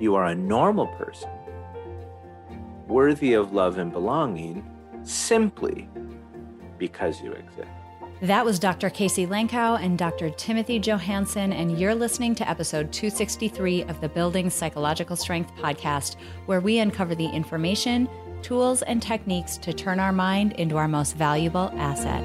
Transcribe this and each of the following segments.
You are a normal person, worthy of love and belonging simply because you exist. That was Dr. Casey Lankow and Dr. Timothy Johansen, and you're listening to episode 263 of the Building Psychological Strength podcast, where we uncover the information, tools, and techniques to turn our mind into our most valuable asset.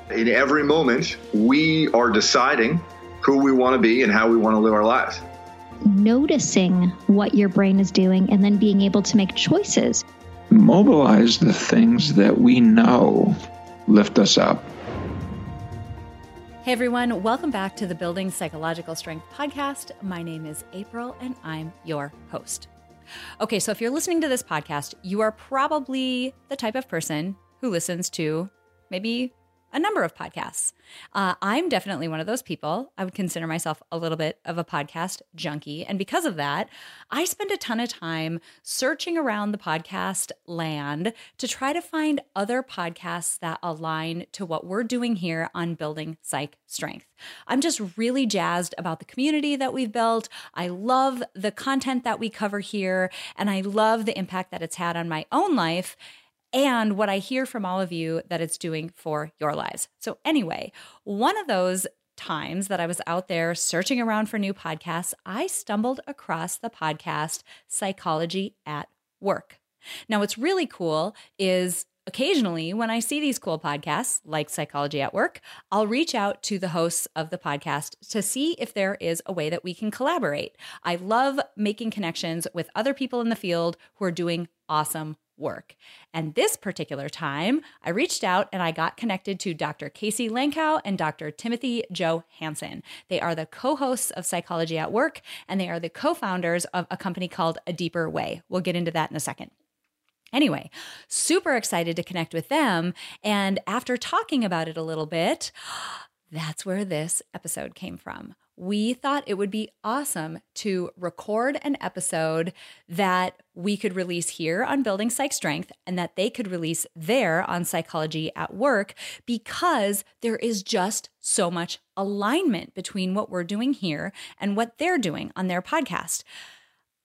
In every moment, we are deciding who we want to be and how we want to live our lives. Noticing what your brain is doing and then being able to make choices mobilize the things that we know lift us up. Hey everyone, welcome back to the Building Psychological Strength podcast. My name is April and I'm your host. Okay, so if you're listening to this podcast, you are probably the type of person who listens to maybe a number of podcasts. Uh, I'm definitely one of those people. I would consider myself a little bit of a podcast junkie. And because of that, I spend a ton of time searching around the podcast land to try to find other podcasts that align to what we're doing here on building psych strength. I'm just really jazzed about the community that we've built. I love the content that we cover here, and I love the impact that it's had on my own life and what I hear from all of you that it's doing for your lives. So, anyway, one of those times that I was out there searching around for new podcasts, I stumbled across the podcast Psychology at Work. Now, what's really cool is occasionally when I see these cool podcasts like Psychology at Work, I'll reach out to the hosts of the podcast to see if there is a way that we can collaborate. I love making connections with other people in the field who are doing awesome work. And this particular time, I reached out and I got connected to Dr. Casey Lankow and Dr. Timothy Joe Hansen. They are the co hosts of Psychology at Work, and they are the co founders of a company called A Deeper Way. We'll get into that in a second. Anyway, super excited to connect with them. And after talking about it a little bit, that's where this episode came from we thought it would be awesome to record an episode that we could release here on Building Psych Strength and that they could release there on Psychology at Work because there is just so much alignment between what we're doing here and what they're doing on their podcast.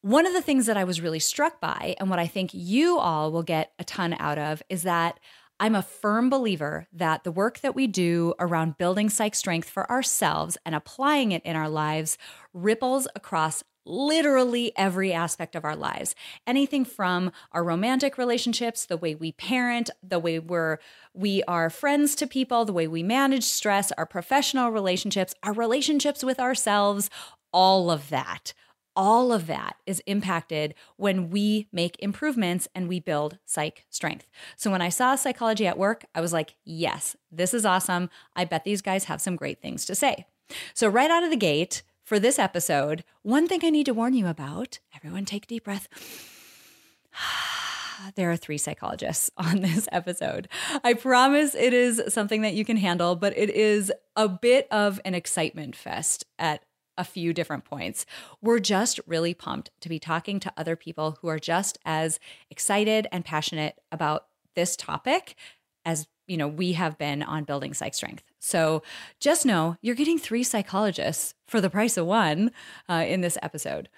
One of the things that I was really struck by, and what I think you all will get a ton out of, is that I'm a firm believer that the work that we do around building psych strength for ourselves and applying it in our lives ripples across literally every aspect of our lives. Anything from our romantic relationships, the way we parent, the way we're we are friends to people, the way we manage stress, our professional relationships, our relationships with ourselves, all of that all of that is impacted when we make improvements and we build psych strength. So when I saw psychology at work, I was like, yes, this is awesome. I bet these guys have some great things to say. So, right out of the gate for this episode, one thing I need to warn you about everyone take a deep breath. there are three psychologists on this episode. I promise it is something that you can handle, but it is a bit of an excitement fest at a few different points. We're just really pumped to be talking to other people who are just as excited and passionate about this topic as you know we have been on building psych strength. So just know you're getting three psychologists for the price of one uh, in this episode.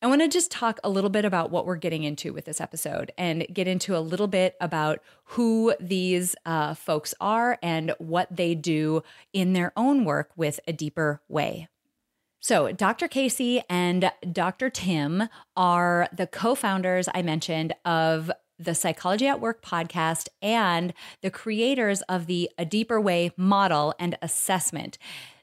I want to just talk a little bit about what we're getting into with this episode and get into a little bit about who these uh, folks are and what they do in their own work with a deeper way. So, Dr. Casey and Dr. Tim are the co founders I mentioned of the Psychology at Work podcast and the creators of the A Deeper Way model and assessment.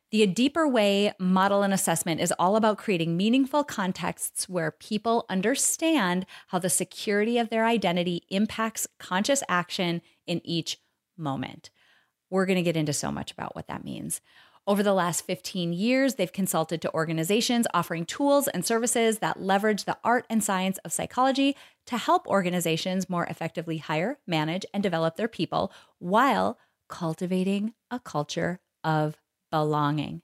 The A Deeper Way model and assessment is all about creating meaningful contexts where people understand how the security of their identity impacts conscious action in each moment. We're going to get into so much about what that means. Over the last 15 years, they've consulted to organizations offering tools and services that leverage the art and science of psychology to help organizations more effectively hire, manage, and develop their people while cultivating a culture of belonging.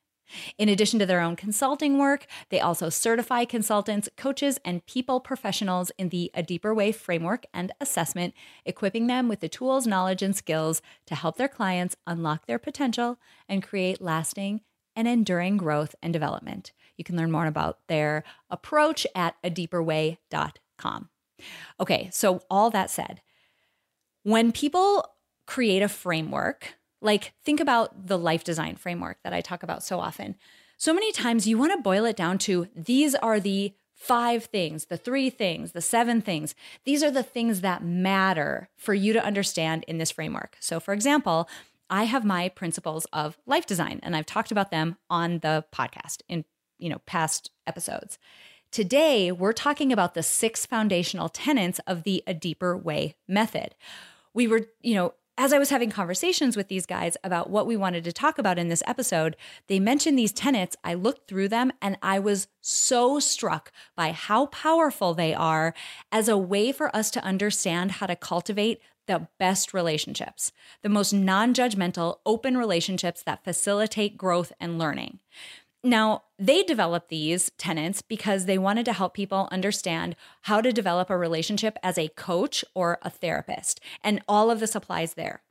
In addition to their own consulting work, they also certify consultants, coaches, and people professionals in the A Deeper Way framework and assessment, equipping them with the tools, knowledge, and skills to help their clients unlock their potential and create lasting and enduring growth and development. You can learn more about their approach at adeeperway.com. Okay, so all that said, when people create a framework, like, think about the life design framework that I talk about so often. So many times you want to boil it down to these are the five things, the three things, the seven things. These are the things that matter for you to understand in this framework. So, for example, I have my principles of life design, and I've talked about them on the podcast in you know past episodes. Today, we're talking about the six foundational tenets of the A Deeper Way method. We were, you know, as I was having conversations with these guys about what we wanted to talk about in this episode, they mentioned these tenets. I looked through them and I was so struck by how powerful they are as a way for us to understand how to cultivate the best relationships, the most non judgmental, open relationships that facilitate growth and learning. Now, they developed these tenants because they wanted to help people understand how to develop a relationship as a coach or a therapist. And all of this applies there.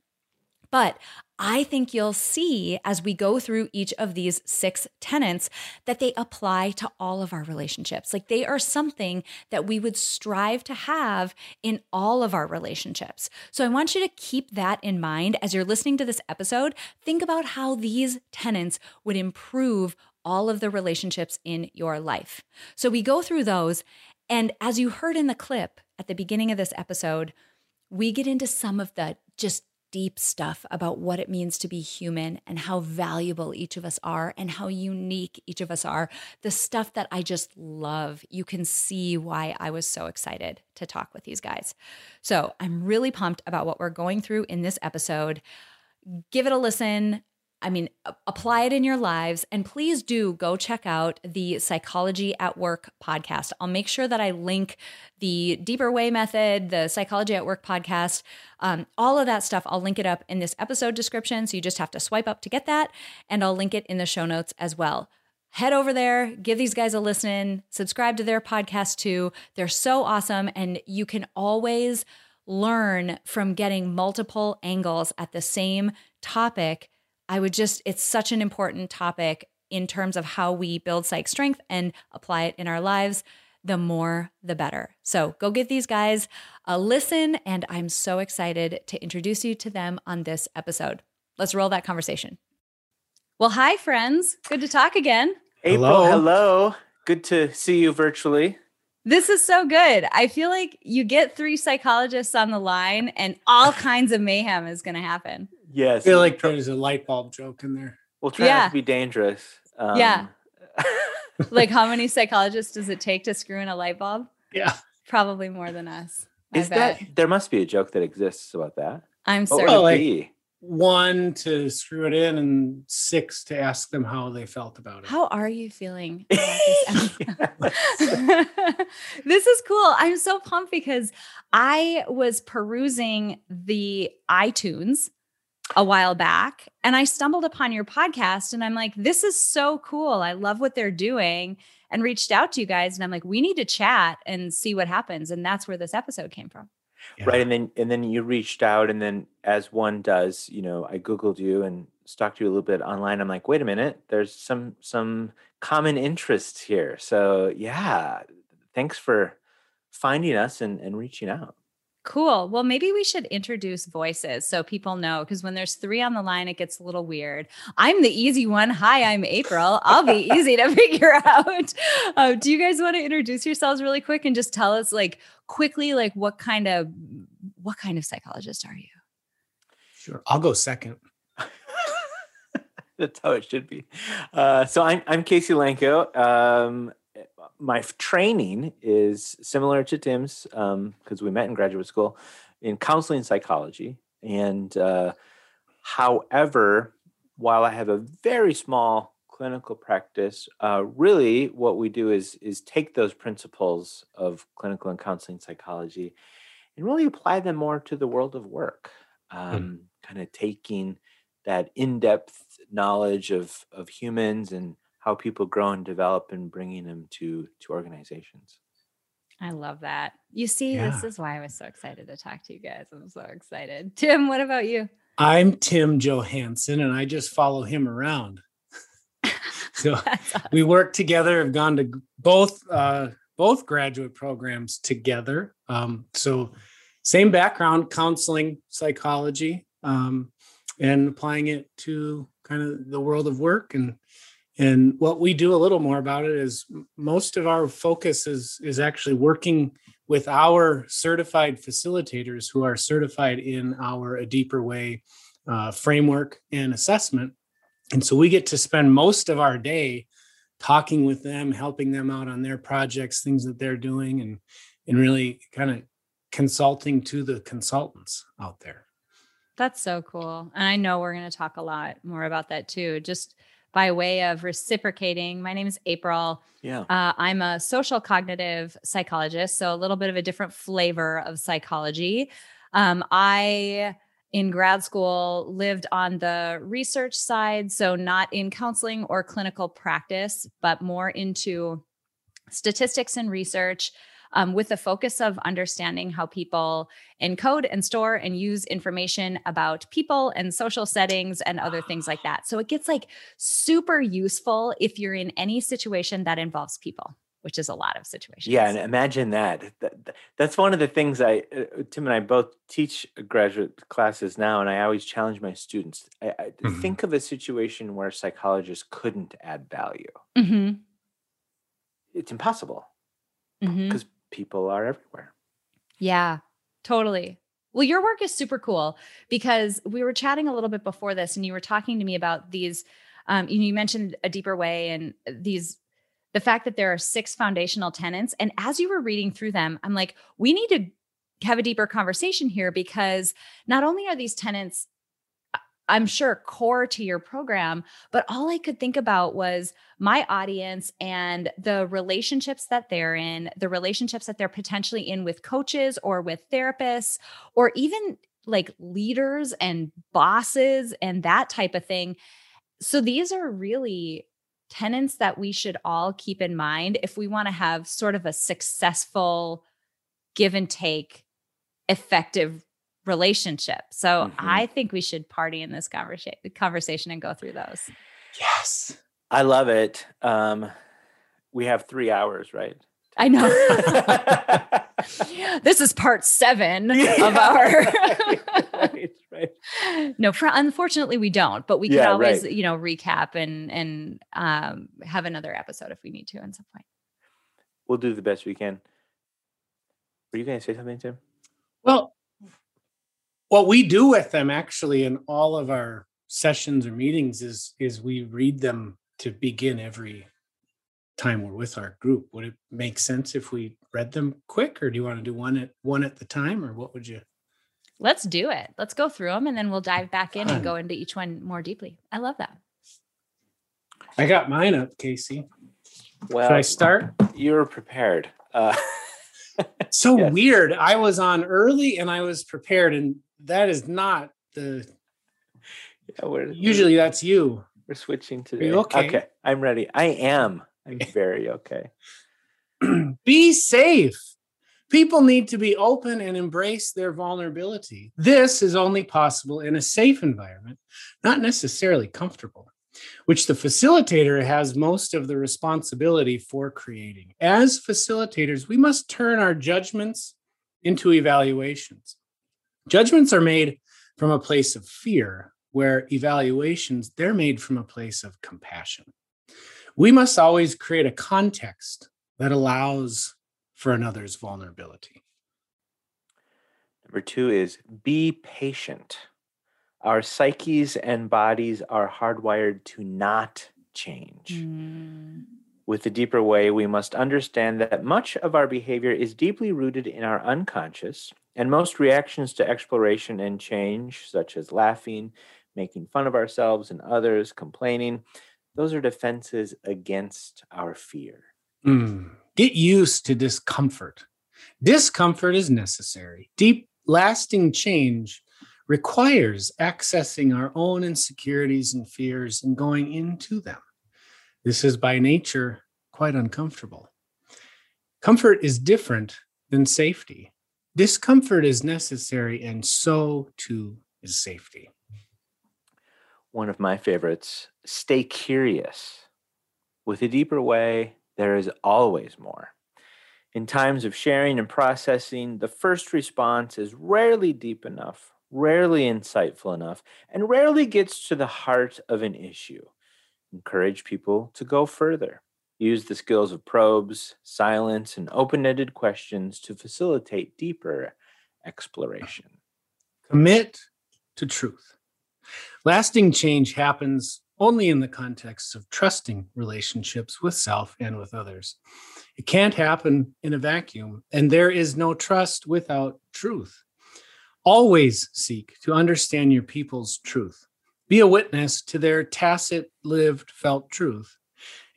But I think you'll see as we go through each of these six tenants that they apply to all of our relationships. Like they are something that we would strive to have in all of our relationships. So I want you to keep that in mind as you're listening to this episode. Think about how these tenants would improve all of the relationships in your life. So we go through those. And as you heard in the clip at the beginning of this episode, we get into some of the just deep stuff about what it means to be human and how valuable each of us are and how unique each of us are. The stuff that I just love. You can see why I was so excited to talk with these guys. So I'm really pumped about what we're going through in this episode. Give it a listen. I mean, apply it in your lives. And please do go check out the Psychology at Work podcast. I'll make sure that I link the Deeper Way method, the Psychology at Work podcast, um, all of that stuff. I'll link it up in this episode description. So you just have to swipe up to get that. And I'll link it in the show notes as well. Head over there, give these guys a listen, subscribe to their podcast too. They're so awesome. And you can always learn from getting multiple angles at the same topic I would just, it's such an important topic in terms of how we build psych strength and apply it in our lives. The more, the better. So go give these guys a listen. And I'm so excited to introduce you to them on this episode. Let's roll that conversation. Well, hi, friends. Good to talk again. April, hello. hello. Good to see you virtually. This is so good. I feel like you get three psychologists on the line and all kinds of mayhem is going to happen. Yes. I feel like there's a light bulb joke in there. We'll try yeah. not to be dangerous. Um, yeah. like how many psychologists does it take to screw in a light bulb? Yeah. Probably more than us. Is that there must be a joke that exists about that? I'm sorry. Well, like, one to screw it in and six to ask them how they felt about it. How are you feeling this, this is cool. I'm so pumped because I was perusing the iTunes a while back and I stumbled upon your podcast and I'm like, this is so cool. I love what they're doing and reached out to you guys. And I'm like, we need to chat and see what happens. And that's where this episode came from. Yeah. Right. And then, and then you reached out and then as one does, you know, I Googled you and stalked you a little bit online. I'm like, wait a minute, there's some, some common interests here. So yeah, thanks for finding us and, and reaching out. Cool. Well, maybe we should introduce voices so people know because when there's three on the line, it gets a little weird. I'm the easy one. Hi, I'm April. I'll be easy to figure out. Uh, do you guys want to introduce yourselves really quick and just tell us, like, quickly, like, what kind of what kind of psychologist are you? Sure, I'll go second. That's how it should be. Uh, so I'm I'm Casey Lankow. Um, my training is similar to Tim's because um, we met in graduate school in counseling psychology. And uh, however, while I have a very small clinical practice, uh, really what we do is is take those principles of clinical and counseling psychology and really apply them more to the world of work. Um, mm. Kind of taking that in-depth knowledge of of humans and how people grow and develop and bringing them to to organizations. I love that. You see, yeah. this is why I was so excited to talk to you guys. I'm so excited. Tim, what about you? I'm Tim Johansen and I just follow him around. so awesome. we work together, have gone to both uh, both graduate programs together. Um, so same background, counseling, psychology, um, and applying it to kind of the world of work and and what we do a little more about it is most of our focus is is actually working with our certified facilitators who are certified in our a deeper way uh, framework and assessment. And so we get to spend most of our day talking with them helping them out on their projects things that they're doing and and really kind of consulting to the consultants out there. That's so cool. And i know we're going to talk a lot more about that too. Just by way of reciprocating. My name is April. Yeah. Uh, I'm a social cognitive psychologist, so a little bit of a different flavor of psychology. Um, I, in grad school, lived on the research side, so not in counseling or clinical practice, but more into statistics and research um, with the focus of understanding how people encode and store and use information about people and social settings and other things like that. So it gets like super useful if you're in any situation that involves people which is a lot of situations. Yeah, and imagine that. that that's one of the things I, uh, Tim and I both teach graduate classes now, and I always challenge my students. I, I mm-hmm. think of a situation where psychologists couldn't add value. Mm-hmm. It's impossible because mm-hmm people are everywhere. Yeah, totally. Well, your work is super cool because we were chatting a little bit before this, and you were talking to me about these. Um, you, you mentioned a deeper way and these the fact that there are six foundational tenants. And as you were reading through them, I'm like, we need to have a deeper conversation here because not only are these tenants I'm sure core to your program. But all I could think about was my audience and the relationships that they're in, the relationships that they're potentially in with coaches or with therapists, or even like leaders and bosses and that type of thing. So these are really tenants that we should all keep in mind if we want to have sort of a successful give and take effective relationship. So mm-hmm. I think we should party in this conversation conversation and go through those. Yes. I love it. Um, we have three hours, right? I know. this is part seven yeah, of our. right, right. No, for, unfortunately, we don't. But we can yeah, always, right. you know, recap and and um, have another episode if we need to at some point. We'll do the best we can. Were you going to say something, Tim? Well, what we do with them actually in all of our sessions or meetings is is we read them to begin every time we're with our group. Would it make sense if we read them quick or do you want to do one at one at the time or what would you? Let's do it. Let's go through them and then we'll dive back in Fun. and go into each one more deeply. I love that. I got mine up casey. Well Should i start? you're prepared. Uh so yes. weird. I was on early and i was prepared and that is not the. Yeah, we're, usually we're, that's you. We're switching today. okay? Okay, I'm ready. I am. I'm very okay. be safe. People need to be open and embrace their vulnerability. This is only possible in a safe environment, not necessarily comfortable, which the facilitator has most of the responsibility for creating. As facilitators, we must turn our judgments into evaluations. Judgments are made from a place of fear, where evaluations, they're made from a place of compassion. We must always create a context that allows for another's vulnerability. Number two is be patient. Our psyches and bodies are hardwired to not change. Mm. With the deeper way, we must understand that much of our behavior is deeply rooted in our unconscious, and most reactions to exploration and change, such as laughing, making fun of ourselves and others, complaining. Those are defenses against our fear. Mm. Get used to discomfort. Discomfort is necessary. Deep, lasting change requires accessing our own insecurities and fears and going into them. This is by nature quite uncomfortable. Comfort is different than safety. Discomfort is necessary, and so too is safety. One of my favorites stay curious. With a deeper way, there is always more. In times of sharing and processing, the first response is rarely deep enough, rarely insightful enough, and rarely gets to the heart of an issue. Encourage people to go further. Use the skills of probes, silence, and open ended questions to facilitate deeper exploration. Commit to truth. Lasting change happens only in the context of trusting relationships with self and with others. It can't happen in a vacuum, and there is no trust without truth. Always seek to understand your people's truth. Be a witness to their tacit, lived, felt truth,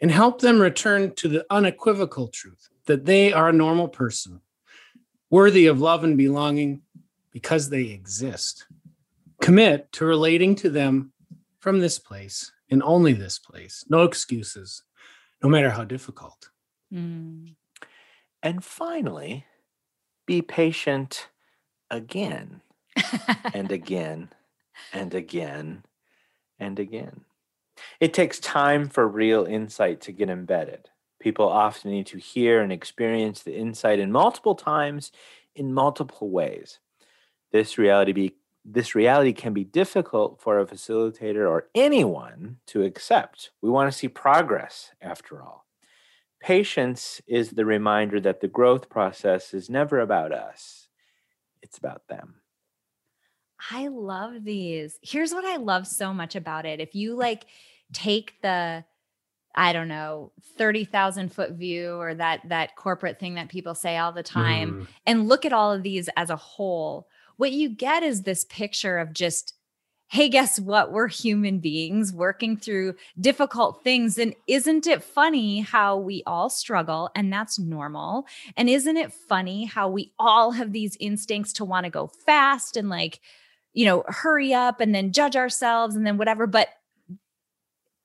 and help them return to the unequivocal truth that they are a normal person, worthy of love and belonging because they exist. Commit to relating to them from this place and only this place. No excuses, no matter how difficult. Mm. And finally, be patient again and again and again and again. It takes time for real insight to get embedded. People often need to hear and experience the insight in multiple times in multiple ways. This reality be this reality can be difficult for a facilitator or anyone to accept. We want to see progress, after all. Patience is the reminder that the growth process is never about us, it's about them. I love these. Here's what I love so much about it. If you like take the, I don't know, 30,000 foot view or that that corporate thing that people say all the time mm. and look at all of these as a whole, what you get is this picture of just hey, guess what? We're human beings working through difficult things. And isn't it funny how we all struggle and that's normal? And isn't it funny how we all have these instincts to want to go fast and like, you know, hurry up and then judge ourselves and then whatever? But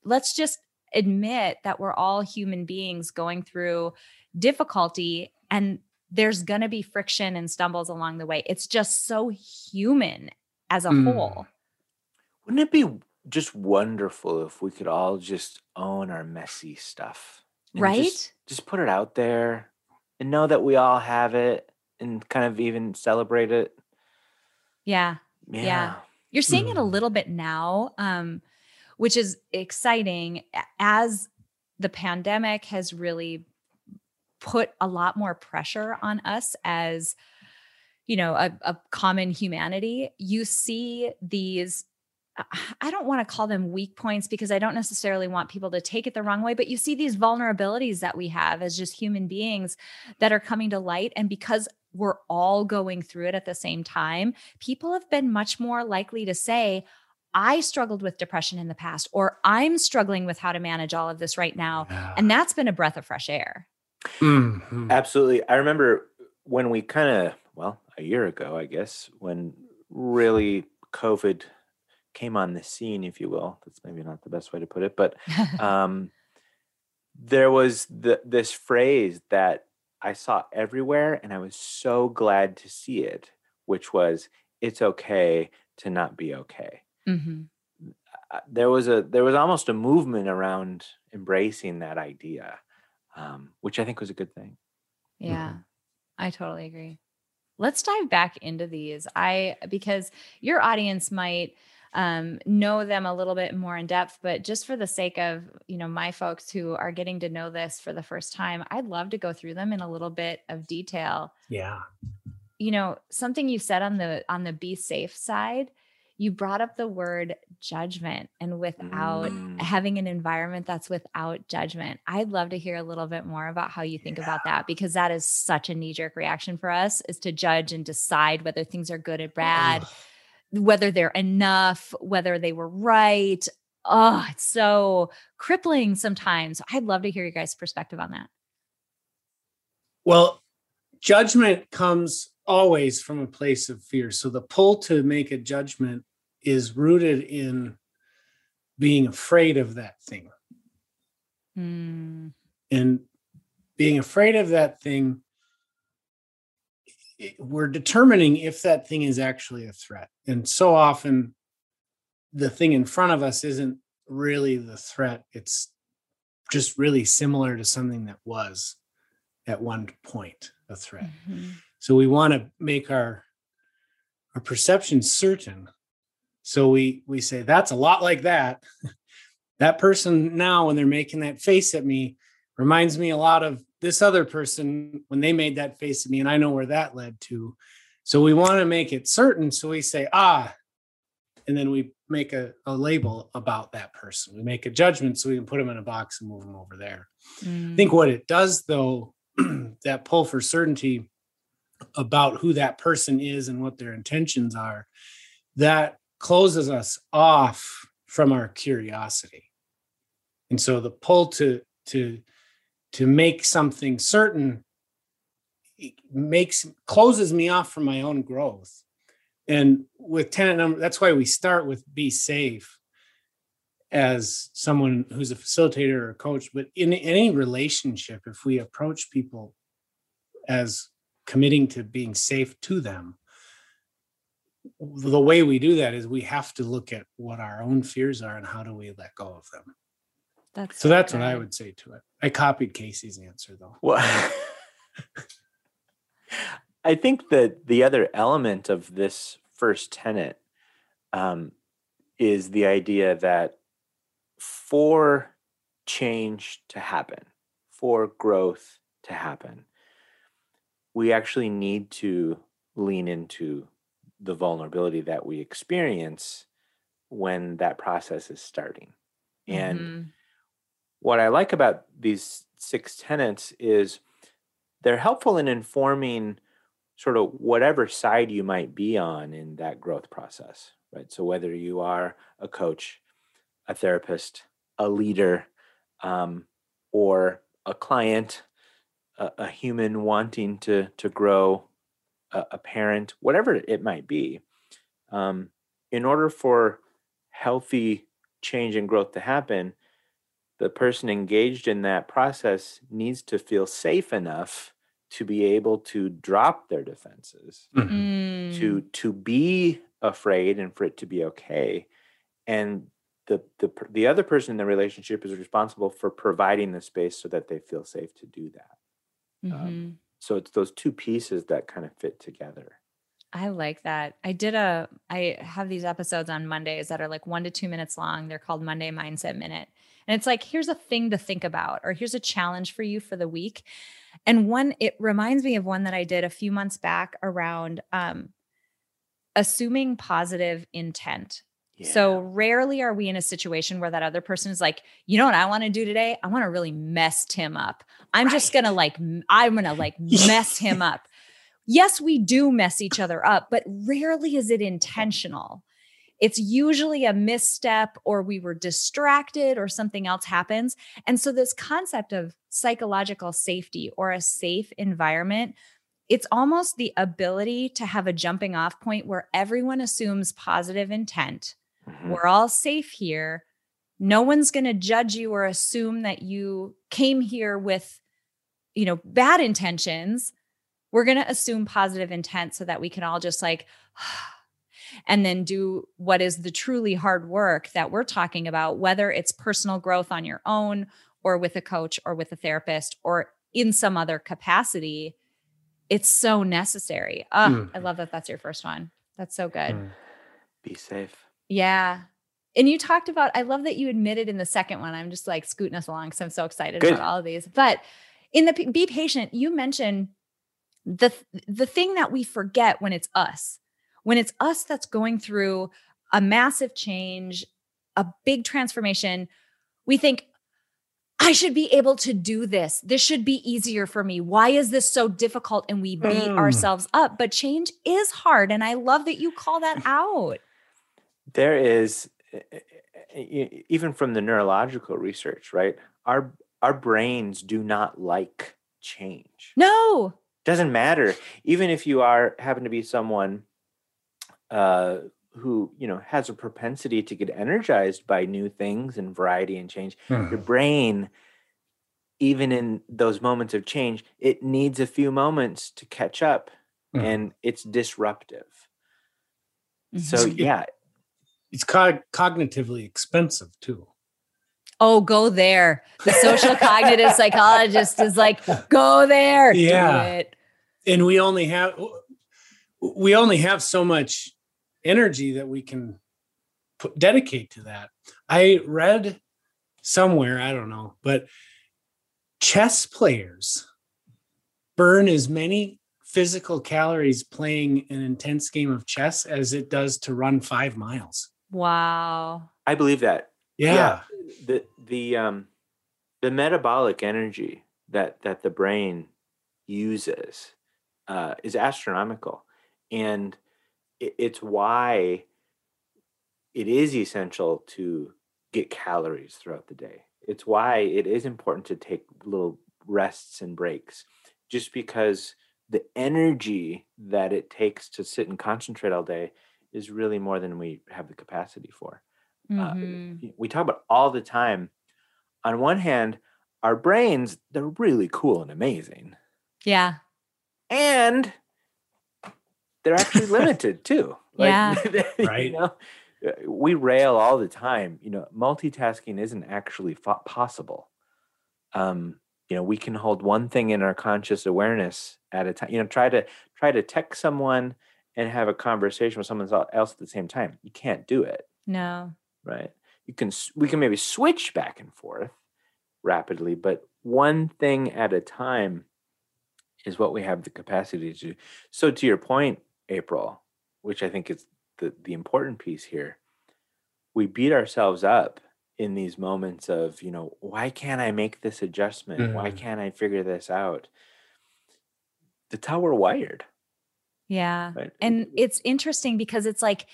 let's just admit that we're all human beings going through difficulty and there's going to be friction and stumbles along the way. It's just so human as a mm. whole. Wouldn't it be just wonderful if we could all just own our messy stuff? Right? Just, just put it out there and know that we all have it and kind of even celebrate it. Yeah. Yeah. yeah. You're seeing mm. it a mm. little bit now, um, which is exciting as the pandemic has really put a lot more pressure on us as you know a, a common humanity you see these I don't want to call them weak points because I don't necessarily want people to take it the wrong way, but you see these vulnerabilities that we have as just human beings that are coming to light. And because we're all going through it at the same time, people have been much more likely to say, I struggled with depression in the past, or I'm struggling with how to manage all of this right now. Yeah. And that's been a breath of fresh air. Mm-hmm. Absolutely. I remember when we kind of, well, a year ago, I guess, when really COVID came on the scene, if you will. That's maybe not the best way to put it, but um, there was the, this phrase that I saw everywhere, and I was so glad to see it, which was, "It's okay to not be okay." Mm-hmm. There was a there was almost a movement around embracing that idea um, which I think was a good thing. Yeah, mm-hmm. I totally agree. Let's dive back into these. I because your audience might um, know them a little bit more in depth, but just for the sake of you know my folks who are getting to know this for the first time, I'd love to go through them in a little bit of detail. Yeah. You know, something you said on the on the be safe side you brought up the word judgment and without mm. having an environment that's without judgment. I'd love to hear a little bit more about how you think yeah. about that because that is such a knee jerk reaction for us is to judge and decide whether things are good or bad. Whether they're enough, whether they were right. Oh, it's so crippling sometimes. I'd love to hear your guys' perspective on that. Well, judgment comes always from a place of fear. So the pull to make a judgment is rooted in being afraid of that thing. Mm. And being afraid of that thing, we're determining if that thing is actually a threat. And so often, the thing in front of us isn't really the threat. It's just really similar to something that was at one point a threat. Mm-hmm. So we want to make our our perception certain. So we we say that's a lot like that. that person now when they're making that face at me reminds me a lot of this other person when they made that face at me and I know where that led to. So we want to make it certain so we say ah and then we make a, a label about that person. We make a judgment so we can put them in a box and move them over there. Mm. I think what it does though that pull for certainty about who that person is and what their intentions are, that closes us off from our curiosity. And so the pull to to to make something certain makes closes me off from my own growth. And with tenant number, that's why we start with be safe as someone who's a facilitator or a coach. But in any relationship, if we approach people as committing to being safe to them the way we do that is we have to look at what our own fears are and how do we let go of them that's so that's what i would say to it i copied casey's answer though well i think that the other element of this first tenet um, is the idea that for change to happen for growth to happen we actually need to lean into the vulnerability that we experience when that process is starting. And mm-hmm. What I like about these six tenets is they're helpful in informing sort of whatever side you might be on in that growth process, right? So whether you are a coach, a therapist, a leader, um, or a client, a, a human wanting to to grow, a, a, parent, whatever it might be, um, in order for healthy change and growth to happen, the person engaged in that process needs to feel safe enough to be able to drop their defenses, mm-hmm. to mm. to be afraid and for it to be okay, and the the the other person in the relationship is responsible for providing the space so that they feel safe to do that. Um, mm-hmm. Um, so it's those two pieces that kind of fit together. I like that. I did a, I have these episodes on Mondays that are like one to two minutes long. They're called Monday Mindset Minute. And it's like, here's a thing to think about, or here's a challenge for you for the week. And one, it reminds me of one that I did a few months back around um, assuming positive intent. Yeah. So rarely are we in a situation where that other person is like, you know what I want to do today? I want to really mess Tim up. I'm right. just going to like, I'm going to like mess him up. Yes, we do mess each other up, but rarely is it intentional. It's usually a misstep or we were distracted or something else happens. And so, this concept of psychological safety or a safe environment, it's almost the ability to have a jumping off point where everyone assumes positive intent. Mm-hmm. We're all safe here. No one's going to judge you or assume that you came here with you know, bad intentions, we're going to assume positive intent so that we can all just like, and then do what is the truly hard work that we're talking about, whether it's personal growth on your own or with a coach or with a therapist or in some other capacity. It's so necessary. Oh, mm. I love that that's your first one. That's so good. Mm. Be safe. Yeah. And you talked about, I love that you admitted in the second one. I'm just like scooting us along because I'm so excited Good. about all of these. But in the be patient, you mentioned the the thing that we forget when it's us, when it's us that's going through a massive change, a big transformation, we think I should be able to do this. This should be easier for me. Why is this so difficult? And we beat Mm. ourselves up. But change is hard. And I love that you call that out. there is even from the neurological research right our our brains do not like change No. Doesn't matter even if you are happen to be someone uh who you know has a propensity to get energized by new things and variety and change your brain even in those moments of change it needs a few moments to catch up Mhm. and it's disruptive so Mhm. yeah It's cog- cognitively expensive too. Oh, go there. The social cognitive psychologist is like, go there. do Yeah. It. and we only have we only have so much energy that we can put, dedicate to that i read somewhere i don't know but chess players burn as many physical calories playing an intense game of chess as it does to run five miles Wow. i believe that yeah, the the um the metabolic energy that that the brain uses uh, is astronomical and it, it's why it is essential to get calories throughout the day it's why it is important to take little rests and breaks just because the energy that it takes to sit and concentrate all day is really more than we have the capacity for uh, Mhm. we talk about all the time. On one hand, our brains, they're really cool and amazing. yeah. And they're actually limited too. Yeah. you Right. know, uh, we rail all the time. You know, multitasking isn't actually fo- possible. Um, you know, we can hold one thing in our conscious awareness at a time. You know, try to try to text someone and have a conversation with someone else at the same time. You can't do it No. right you can we can maybe switch back and forth rapidly but one thing at a time is what we have the capacity to do so to your point april which i think is the the important piece here we beat ourselves up in these moments of you know why can't i make this adjustment why Mhm. can't i figure this out that's how we're wired Yeah. right And it's interesting because it's like,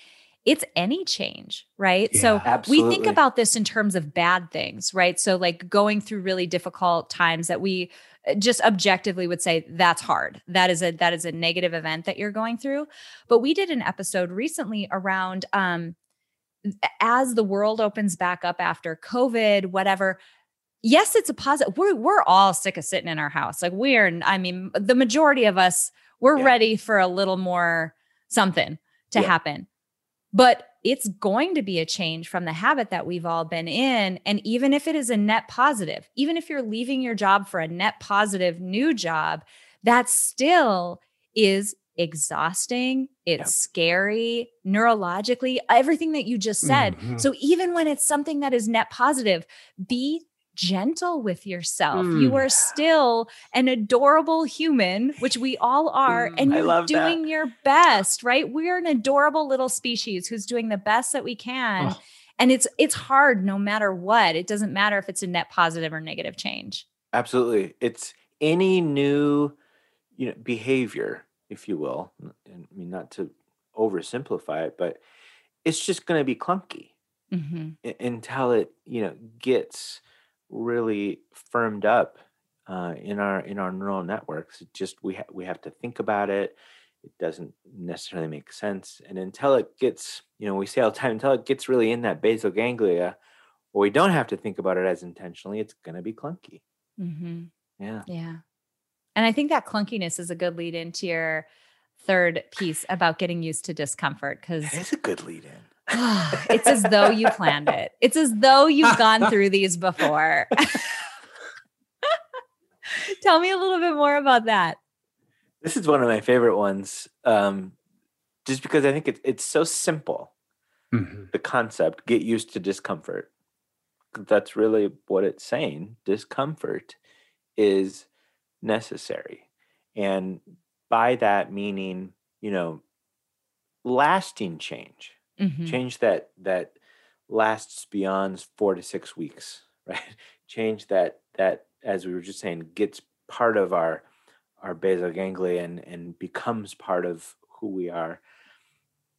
it's any change, right? So Yeah. we think about this in terms of bad things, right? So, like going through really difficult times that we uh, just objectively would say that's hard. That is a that is a negative event that you're going through. But we did an episode recently around um as the world opens back up after COVID, whatever. Yes, it's a positive. We're we're all sick of sitting in our house. Like we're, I mean, the majority of us, we're Yeah. ready for a little more something to Yeah. happen. But it's going to be a change from the habit that we've all been in. And even if it is a net positive, even if you're leaving your job for a net positive new job, that still is exhausting. It's Yep. scary neurologically, everything that you just said. Mhm. So even when it's something that is net positive, be gentle with yourself. You Mm. are still an adorable human, which we all are, and Mm, I you're love that. doing your best, right? We're an adorable little species who's doing the best that we can. Oh. And it's it's hard no matter what. It doesn't matter if it's a net positive or negative change. Absolutely. It's any new, you know, behavior, if you will. and I mean, not to oversimplify it, but it's just going to be clunky Mhm. until it, you know, gets really firmed up uh, in our in our neural networks. It just we ha- we have to think about it. It doesn't necessarily make sense, and until it gets, you know, we say all the time, until it gets really in that basal ganglia, or we don't have to think about it as intentionally, it's going to be clunky. Mhm. Yeah. Yeah. And I think that clunkiness is a good lead into your third piece about getting used to discomfort because That is a good lead in. it's as though you planned it. It's as though you've gone through these before. Tell me a little bit more about that. This is one of my favorite ones, um, just because I think it, it's so simple. Mhm. The concept, get used to discomfort. That's really what it's saying. Discomfort is necessary. And by that meaning, you know, lasting change, Mhm. change that that lasts beyond four to six weeks, right? change that that as we were just saying gets part of our our basal ganglia and and becomes part of who we are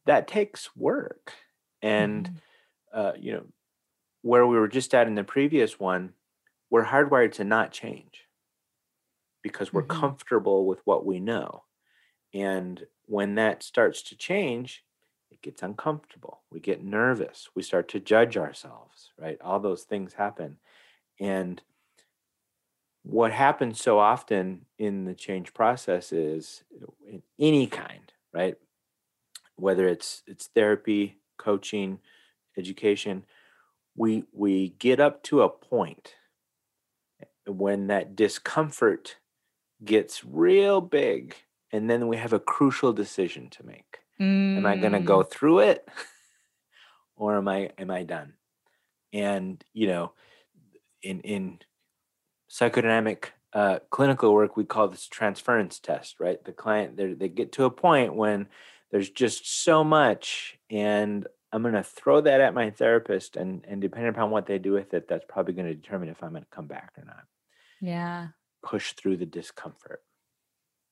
that takes work and mm-hmm. uh, you know where we were just at in the previous one we're hardwired to not change because we're mm-hmm. comfortable with what we know and when that starts to change it gets uncomfortable we get nervous we start to judge ourselves right? All those things happen. And what happens so often in the change process is uh, in any kind right? Whether it's it's therapy coaching education we we get up to a point when that discomfort gets real big and then we have a crucial decision to make mm. am i going to go mm. through it or am i am i done? And you know in in psychodynamic uh, clinical work we call this transference test right? The client they get to a point when there's just so much and i'm going to throw that at my therapist and and depending upon what they do with it that's probably going to determine if i'm going to come back or not. Yeah. Push through the discomfort.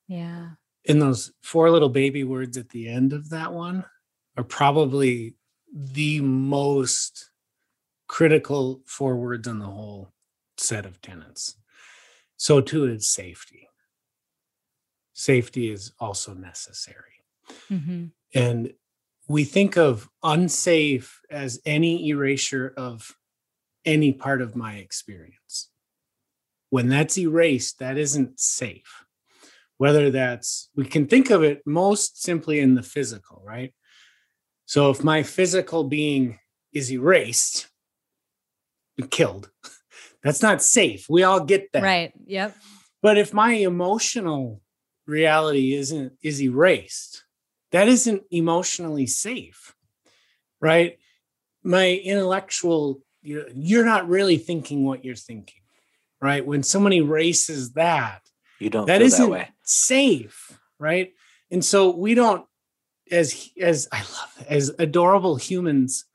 Yeah in those four little baby words at the end of that one are probably the most critical four words in the whole set of tenants. So too is safety. Safety is also necessary. Mm-hmm. And we think of unsafe as any erasure of any part of my experience. When that's erased, that isn't safe. Whether that's, we can think of it most simply in the physical, right? So if my physical being is erased, killed, that's not safe. We all get that. Right. Yep. But if my emotional reality isn't is erased, that isn't emotionally safe. Right? My intellectual you're not really thinking what you're thinking. Right? When someone erases that, you don't that isn't that safe, right? And so we don't as as I love as adorable humans,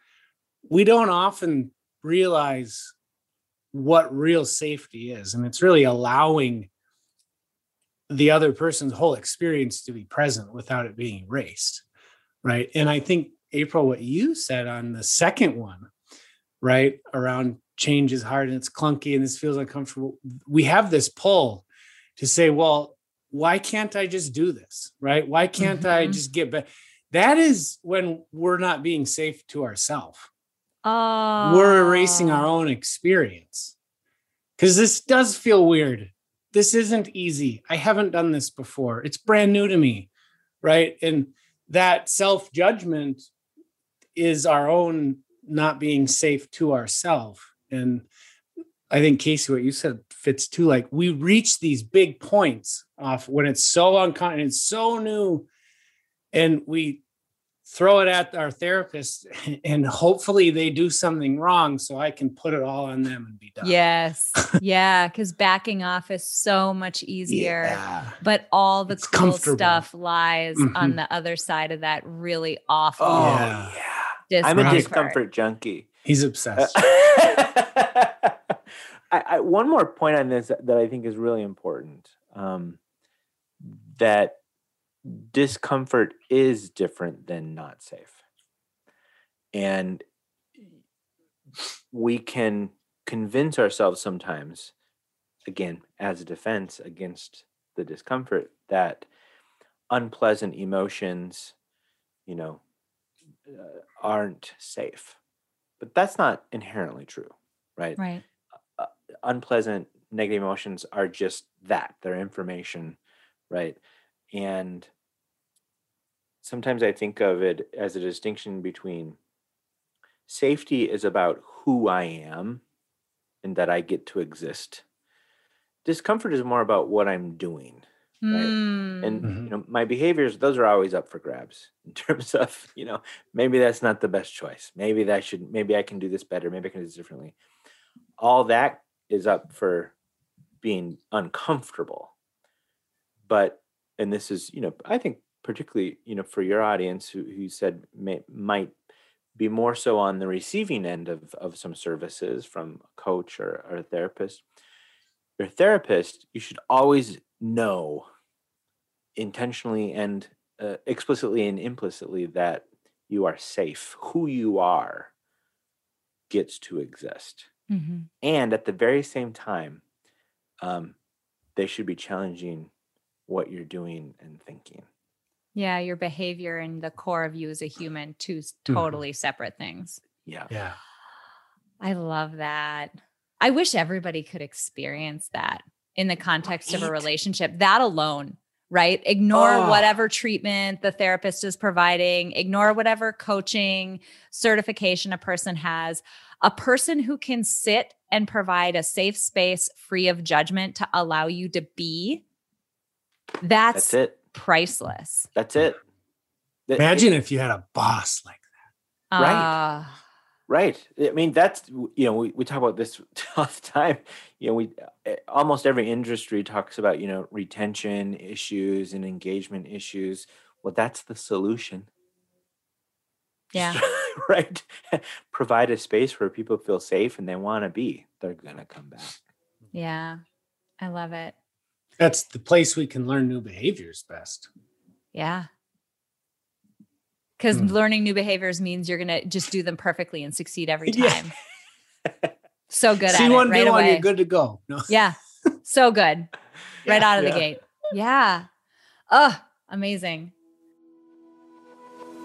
we don't often realize what real safety is. And it's really allowing the other person's whole experience to be present without it being erased. Right. And I think, April, what you said on the second one, right, around change is hard and it's clunky and this feels uncomfortable. We have this pull to say, well, why can't I just do this? Right? Why can't mm-hmm. I just get back? That is when we're not being safe to ourselves. Oh. We're erasing our own experience. Because this does feel weird. This isn't easy. I haven't done this before. It's brand new to me. Right. And that self judgment is our own not being safe to ourselves. And I think, Casey, what you said fits too. Like we reach these big points off when it's so unconscious, it's so new. And we throw it at our therapist and hopefully they do something wrong so I can put it all on them and be done. Yes. yeah. Cause backing off is so much easier. Yeah. But all the it's cool stuff lies mm-hmm. on the other side of that really awful. Oh, yeah. yeah. I'm a discomfort junkie. He's obsessed. I, one more point on this that I think is really important. Um, that discomfort is different than not safe. And we can convince ourselves sometimes, again, as a defense against the discomfort, that unpleasant emotions, you know, uh, aren't safe. But that's not inherently true, right? Right. Unpleasant negative emotions are just that, they're information, right? And sometimes I think of it as a distinction between safety is about who I am and that I get to exist. Discomfort is more about what I'm doing. Right. Mm. And mm-hmm. you know, my behaviors, those are always up for grabs in terms of, you know, maybe that's not the best choice. Maybe that should maybe I can do this better, maybe I can do this differently. All that is up for being uncomfortable. But and this is, you know, I think particularly, you know, for your audience who who said may, might be more so on the receiving end of, of some services from a coach or, or a therapist, your therapist, you should always know intentionally and uh, explicitly and implicitly that you are safe. Who you are gets to exist. Mm-hmm. And at the very same time, um, they should be challenging what you're doing and thinking. Yeah, your behavior and the core of you as a human, two mm-hmm. totally mm-hmm. separate things. Yeah. Yeah. I love that. I wish everybody could experience that in the context right. of a relationship. That alone, right? Ignore oh. whatever treatment the therapist is providing, ignore whatever coaching certification a person has. A person who can sit and provide a safe space free of judgment to allow you to be that's, that's it priceless. That's it. Imagine it, if you had a boss like that. Right. Uh, right. I mean, that's, you know, we, we talk about this all the time. You know, we eh, almost every industry talks about, you know, retention issues and engagement issues. Well, that's the solution. Yeah. right. Provide a space where people feel safe and they want to be. They're going to come back. Yeah. I love it. That's the place we can learn new behaviors best. Yeah. Because hmm. learning new behaviors means you're going to just do them perfectly and succeed every time. Yeah. so good See at one it right away. You're good to go. No. Yeah. So good. right out of yeah. the gate. Yeah. Oh, amazing.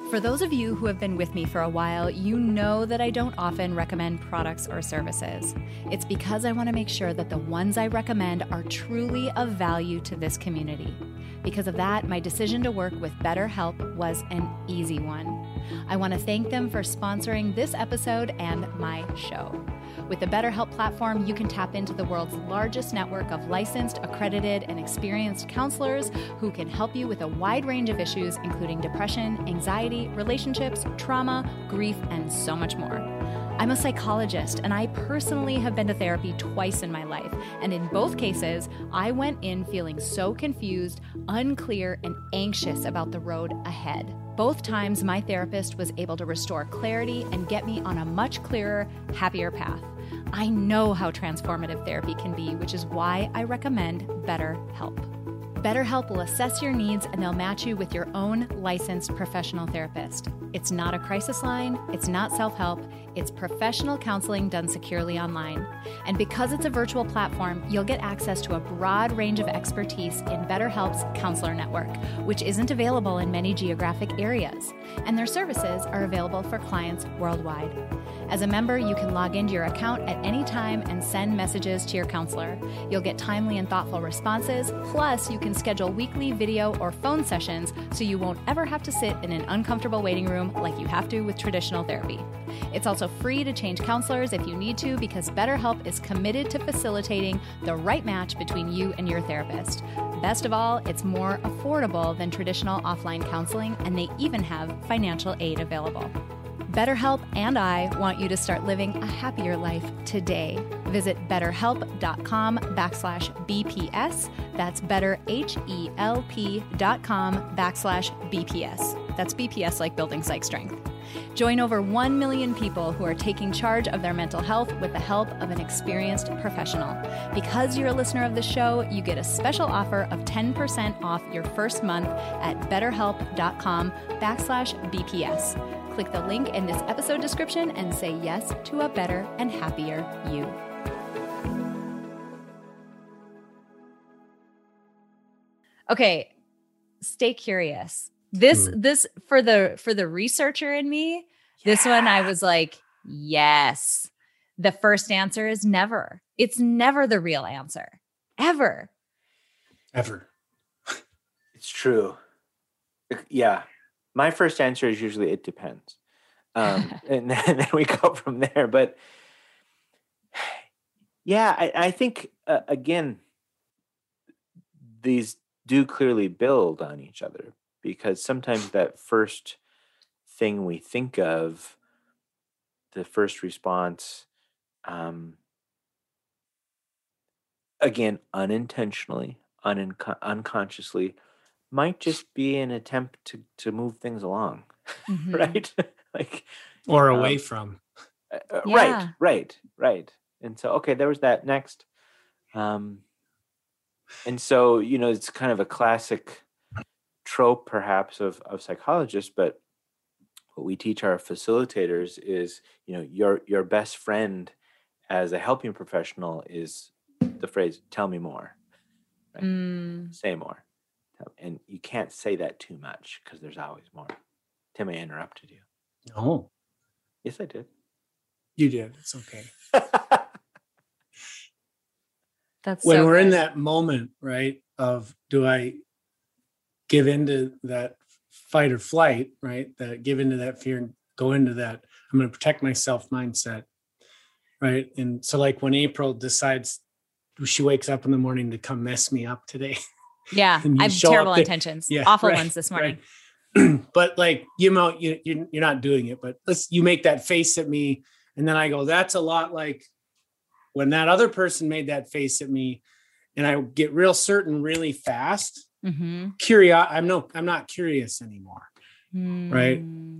For those of you who have been with me for a while, you know that I don't often recommend products or services. It's because I want to make sure that the ones I recommend are truly of value to this community. Because of that, my decision to work with BetterHelp was an easy one. I want to thank them for sponsoring this episode and my show. With the BetterHelp platform, you can tap into the world's largest network of licensed, accredited, and experienced counselors who can help you with a wide range of issues, including depression, anxiety, relationships, trauma, grief, and so much more. I'm a psychologist, and I personally have been to therapy twice in my life. And in both cases, I went in feeling so confused, unclear, and anxious about the road ahead. Both times, my therapist was able to restore clarity and get me on a much clearer, happier path. I know how transformative therapy can be, which is why I recommend BetterHelp. BetterHelp will assess your needs and they'll match you with your own licensed professional therapist. It's not a crisis line, it's not self help, it's professional counseling done securely online. And because it's a virtual platform, you'll get access to a broad range of expertise in BetterHelp's counselor network, which isn't available in many geographic areas. And their services are available for clients worldwide. As a member, you can log into your account at any time and send messages to your counselor. You'll get timely and thoughtful responses, plus, you can schedule weekly video or phone sessions so you won't ever have to sit in an uncomfortable waiting room like you have to with traditional therapy. It's also free to change counselors if you need to because BetterHelp is committed to facilitating the right match between you and your therapist. Best of all, it's more affordable than traditional offline counseling, and they even have financial aid available. BetterHelp and I want you to start living a happier life today. Visit betterhelp.com backslash BPS. That's betterhelp.com backslash BPS. That's BPS like building psych strength. Join over 1 million people who are taking charge of their mental health with the help of an experienced professional. Because you're a listener of the show, you get a special offer of 10% off your first month at betterhelp.com backslash BPS click the link in this episode description and say yes to a better and happier you. Okay, stay curious. This hmm. this for the for the researcher in me, yeah. this one I was like, yes. The first answer is never. It's never the real answer. Ever. Ever. it's true. Yeah my first answer is usually it depends um, and, then, and, then, we go from there but yeah i, I think uh, again these do clearly build on each other because sometimes that first thing we think of the first response um, again unintentionally un- unconsciously might just be an attempt to to move things along mm-hmm. right like or away um, from. Uh, uh, yeah. Right, right, right. And so, okay, there was that next. Um, and so, you know, it's kind of a classic trope, perhaps, of of psychologists, but what we teach our facilitators is, you know, your your best friend as a helping professional is the phrase "tell me more." Right? Mm. Say more, and you can't say that too much because there's always more. Tim, I interrupted you. No. Yes, I did. You did. It's okay. That's when so we're good. in that moment, right? Of do I give into that fight or flight, right? That give into that fear and go into that I'm going to protect myself mindset, right? And so, like when April decides she wakes up in the morning to come mess me up today. Yeah, I have terrible intentions. Yeah, awful right, ones this morning. Right. but like you know, you you're not doing it. But let's you make that face at me, and then I go, that's a lot like when that other person made that face at me, and I get real certain really fast. Mm-hmm. Curious, I'm no, I'm not curious anymore. Mm. Right.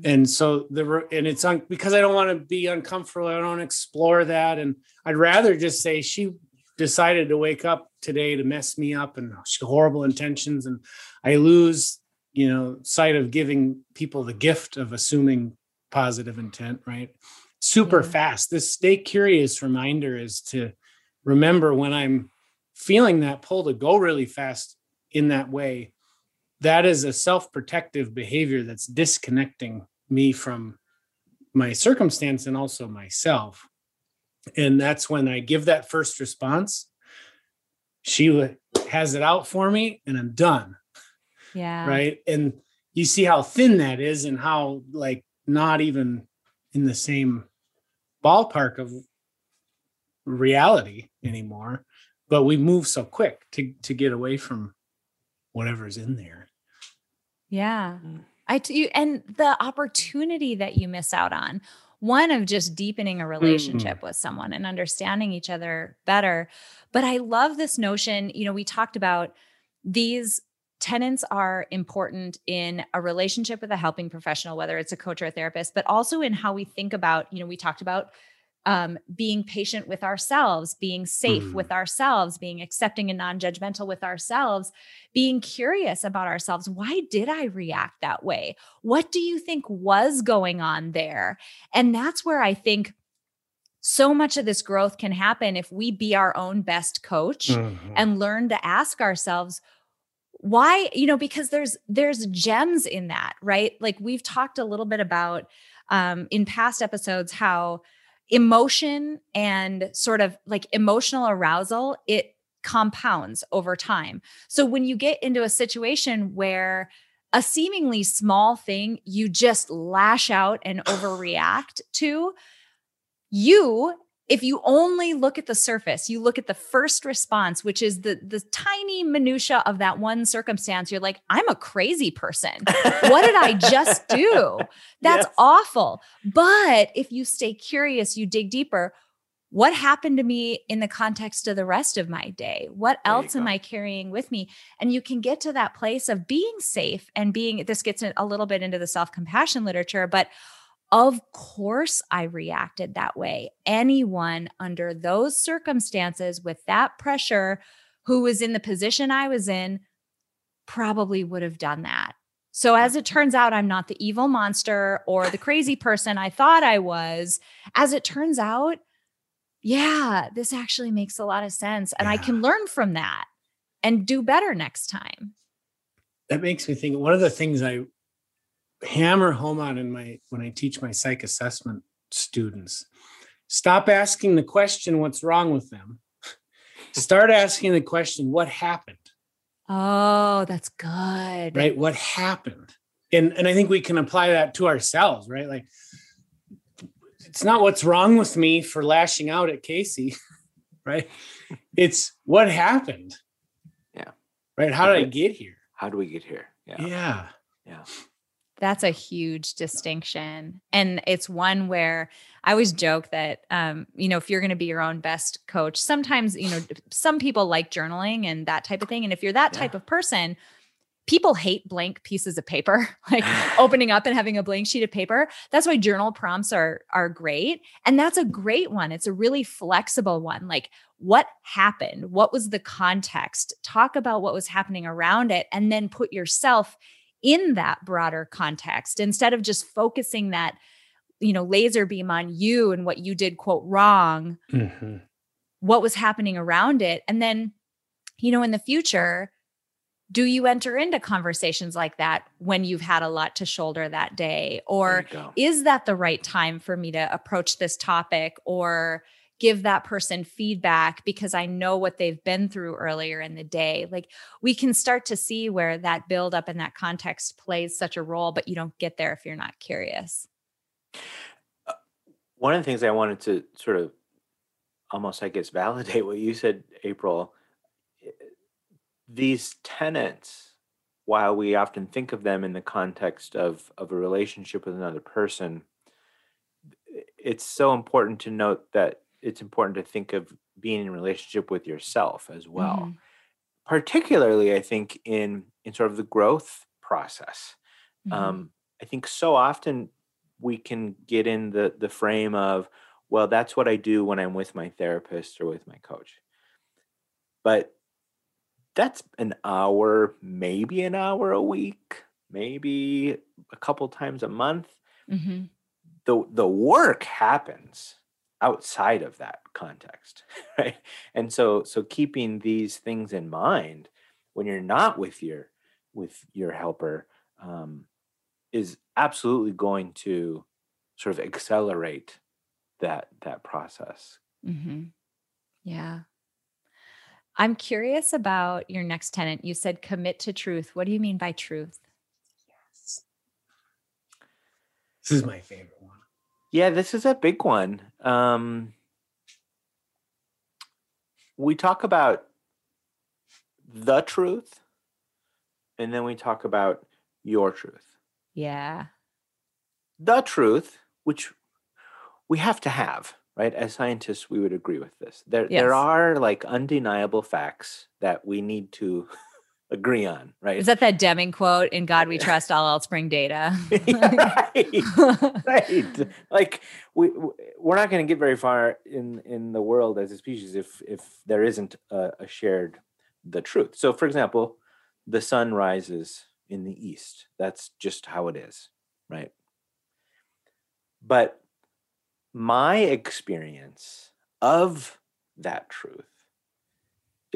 And so the and it's on because I don't want to be uncomfortable. I don't explore that. And I'd rather just say she decided to wake up today to mess me up and horrible intentions and i lose you know sight of giving people the gift of assuming positive intent right super yeah. fast this stay curious reminder is to remember when i'm feeling that pull to go really fast in that way that is a self-protective behavior that's disconnecting me from my circumstance and also myself and that's when I give that first response. She has it out for me and I'm done. Yeah. Right. And you see how thin that is and how, like, not even in the same ballpark of reality anymore. But we move so quick to, to get away from whatever's in there. Yeah. Mm. I do, and the opportunity that you miss out on one of just deepening a mm-hmm. relationship mm-hmm. with someone and understanding each other better. But I love this notion, you know, we talked about these tenants are important in a relationship with a helping professional whether it's a coach or a therapist but also in how we think about you know we talked about um, being patient with ourselves, being safe mm. with ourselves, being accepting and non judgmental with ourselves, being curious about ourselves. Why did I react that way? What do you think was going on there? And that's where I think so much of this growth can happen if we be our own best coach mm-hmm. and learn to ask ourselves, why you know because there's there's gems in that right like we've talked a little bit about um in past episodes how emotion and sort of like emotional arousal, it compounds over time. So when you get into a situation where a seemingly small thing you just lash out and overreact to, you if you only look at the surface, you look at the first response, which is the the tiny minutia of that one circumstance, you're like, I'm a crazy person. what did I just do? That's yes. awful. But if you stay curious, you dig deeper. What happened to me in the context of the rest of my day? What else am I carrying with me? And you can get to that place of being safe and being, this gets a little bit into the self compassion literature, but of course, I reacted that way. Anyone under those circumstances with that pressure who was in the position I was in probably would have done that. So, as it turns out, I'm not the evil monster or the crazy person I thought I was. As it turns out, yeah, this actually makes a lot of sense. And yeah. I can learn from that and do better next time. That makes me think one of the things I hammer home on in my when I teach my psych assessment students. Stop asking the question what's wrong with them. Start asking the question what happened. Oh, that's good. Right? What happened? And and I think we can apply that to ourselves, right? Like it's not what's wrong with me for lashing out at Casey, right? It's what happened. Yeah. Right? How did I get here? How do we get here? Yeah. Yeah. Yeah. That's a huge distinction. And it's one where I always joke that, um, you know, if you're going to be your own best coach, sometimes, you know, some people like journaling and that type of thing. And if you're that type of person, people hate blank pieces of paper, like opening up and having a blank sheet of paper. That's why journal prompts are are great. And that's a great one. It's a really flexible one. Like what happened? What was the context? Talk about what was happening around it and then put yourself in that broader context instead of just focusing that you know laser beam on you and what you did quote wrong. Mm-hmm. What was happening around it and then you know in the future do you enter into conversations like that when you've had a lot to shoulder that day or is that the right time for me to approach this topic or give that person feedback because I know what they've been through earlier in the day. Like we can start to see where that build up and that context plays such a role, but you don't get there if you're not curious. Uh, one of the things I wanted to sort of almost, I guess, validate what you said, April these tenants, while we often think of them in the context of, of a relationship with another person, it's so important to note that it's important to think of being in relationship with yourself as well. Mm-hmm. Particularly, I think in in sort of the growth process. Mm-hmm. Um, I think so often we can get in the the frame of, well, that's what I do when I'm with my therapist or with my coach. But that's an hour, maybe an hour a week, maybe a couple times a month. Mm-hmm. The the work happens outside of that context, right? And so so keeping these things in mind when you're not with your with your helper um, is absolutely going to sort of accelerate that that process. Mm-hmm. Yeah, I'm curious about your next tenant. You said commit to truth. What do you mean by truth? Yes. This is my favorite one. Yeah, this is a big one. Um, we talk about the truth, and then we talk about your truth. Yeah. The truth, which we have to have right? As scientists, we would agree with this. There, yes. there are like undeniable facts that we need to agree on, right? Is that that Deming quote? In God we trust, all else bring data. right, right. Like we we're not going to get very far in in the world as a species if if there isn't a, a shared the truth. So, for example, the sun rises in the east. That's just how it is, right? But my experience of that truth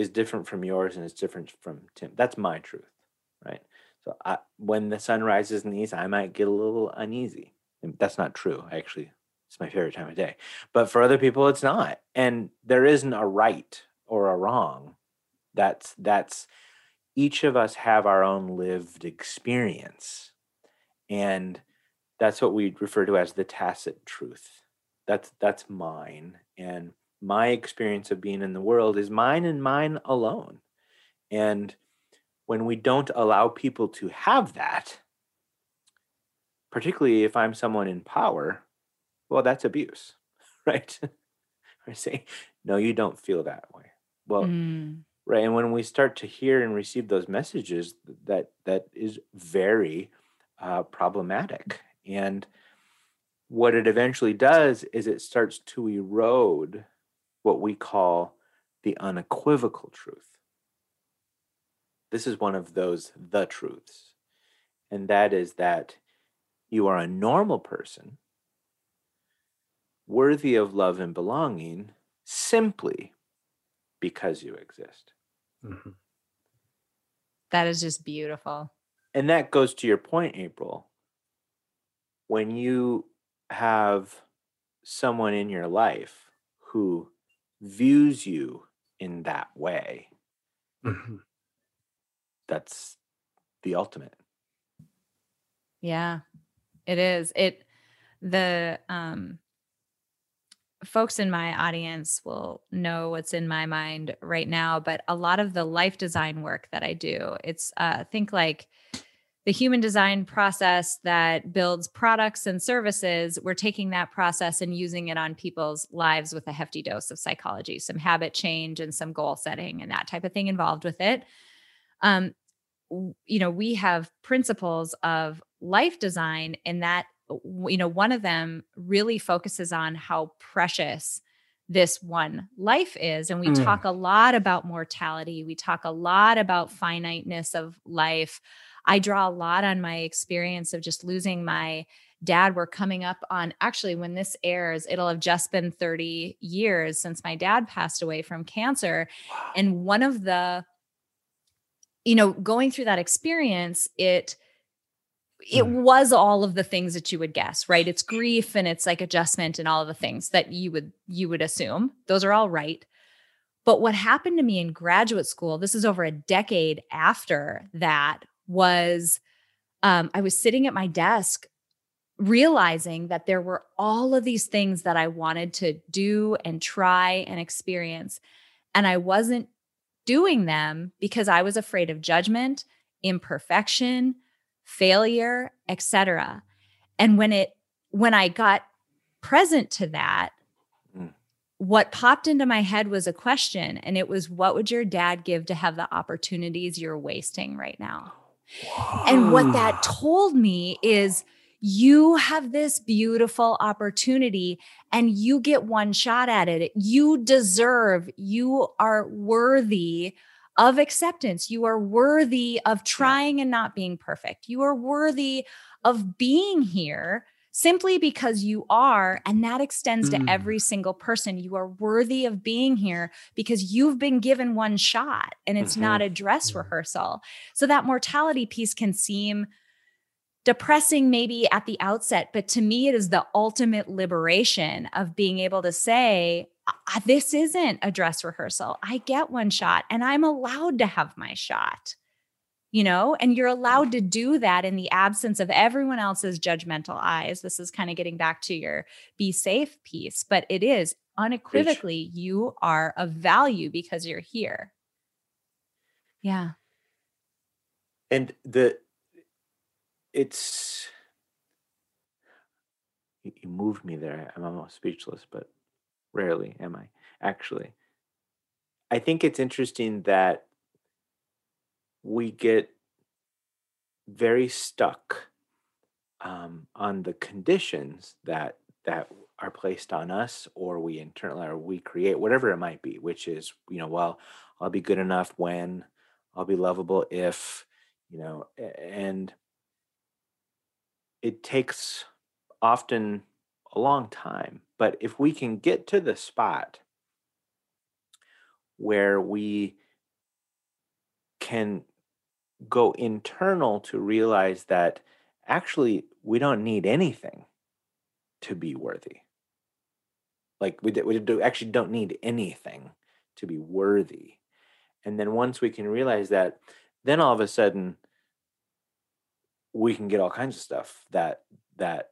is different from yours and it's different from Tim. That's my truth, right? So I, when the sun rises in the east, I might get a little uneasy. And that's not true. Actually, it's my favorite time of day. But for other people, it's not. And there isn't a right or a wrong. That's that's each of us have our own lived experience. And that's what we refer to as the tacit truth that's that's mine and my experience of being in the world is mine and mine alone. And when we don't allow people to have that particularly if i'm someone in power well that's abuse right? I say no you don't feel that way. Well mm. right and when we start to hear and receive those messages that that is very uh, problematic. And what it eventually does is it starts to erode what we call the unequivocal truth. This is one of those the truths, and that is that you are a normal person worthy of love and belonging simply because you exist. Mm-hmm. That is just beautiful. And that goes to your point, April. When you have someone in your life who views you in that way, mm-hmm. that's the ultimate. Yeah, it is. It, the, um, folks in my audience will know what's in my mind right now but a lot of the life design work that i do it's uh think like the human design process that builds products and services, we're taking that process and using it on people's lives with a hefty dose of psychology, some habit change and some goal setting and that type of thing involved with it. Um, you know, we have principles of life design, and that, you know, one of them really focuses on how precious this one life is. And we mm. talk a lot about mortality, we talk a lot about finiteness of life. I draw a lot on my experience of just losing my dad. We're coming up on actually, when this airs, it'll have just been 30 years since my dad passed away from cancer. Wow. And one of the you know, going through that experience, it it mm. was all of the things that you would guess, right? It's grief and it's like adjustment and all of the things that you would you would assume. Those are all right. But what happened to me in graduate school, this is over a decade after that, was um, I was sitting at my desk realizing that there were all of these things that I wanted to do and try and experience. And I wasn't doing them because I was afraid of judgment, imperfection, failure, etc. And when it when I got present to that, mm. what popped into my head was a question and it was what would your dad give to have the opportunities you're wasting right now? And what that told me is you have this beautiful opportunity and you get one shot at it. You deserve, you are worthy of acceptance. You are worthy of trying and not being perfect. You are worthy of being here simply because you are. And that extends mm. to every single person. You are worthy of being here because you've been given one shot and it's mm-hmm. not a dress rehearsal. So that mortality piece can seem depressing maybe at the outset, but to me, it is the ultimate liberation of being able to say, this isn't a dress rehearsal. I get one shot and I'm allowed to have my shot, you know, and you're allowed to do that in the absence of everyone else's judgmental eyes. This is kind of getting back to your be safe piece, but it is unequivocally, you are of value because you're here. Yeah. And the, it's you, moved me there. I'm almost speechless, but rarely am I actually. I think it's interesting that we get very stuck um, on the conditions that that are placed on us, or we internally or we create, whatever it might be. Which is, you know, well, I'll be good enough when I'll be lovable if, you know, and it takes often a long time. But if we can get to the spot where we can go internal to realize that actually we don't need anything to be worthy. Like we, we actually don't need anything to be worthy. And then once we can realize that, then all of a sudden we can get all kinds of stuff that that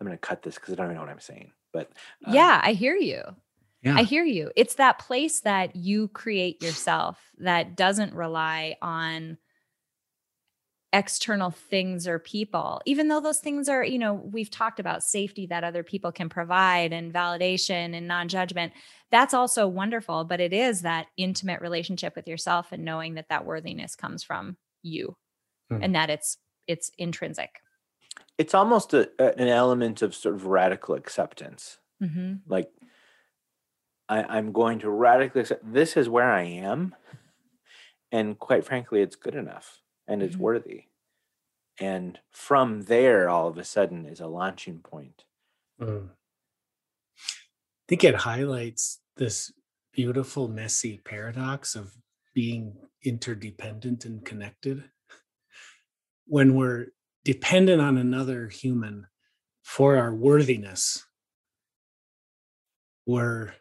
I'm going to cut this because I don't even know what I'm saying. But um, yeah, I hear you. Yeah. I hear you. It's that place that you create yourself that doesn't rely on external things or people, even though those things are, you know, we've talked about safety that other people can provide and validation and non judgment. That's also wonderful, but it is that intimate relationship with yourself and knowing that that worthiness comes from you mm. and that it's it's intrinsic it's almost a, an element of sort of radical acceptance mm-hmm. like I, i'm going to radically accept this is where i am and quite frankly it's good enough and it's mm-hmm. worthy and from there all of a sudden is a launching point mm. i think it highlights this beautiful messy paradox of being interdependent and connected when we're dependent on another human for our worthiness, we're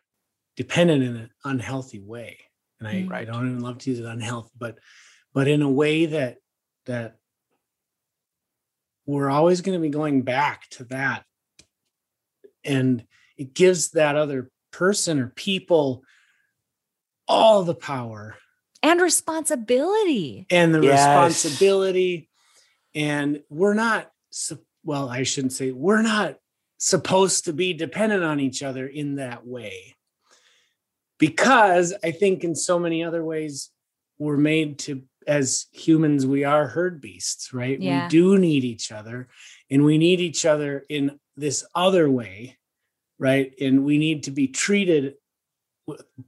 dependent in an unhealthy way. And I, right. I don't even love to use it unhealthy, but but in a way that that we're always going to be going back to that. And it gives that other person or people all the power and responsibility and the yes. responsibility and we're not well i shouldn't say we're not supposed to be dependent on each other in that way because i think in so many other ways we're made to as humans we are herd beasts right Yeah. we do need each other and we need each other in this other way right and we need to be treated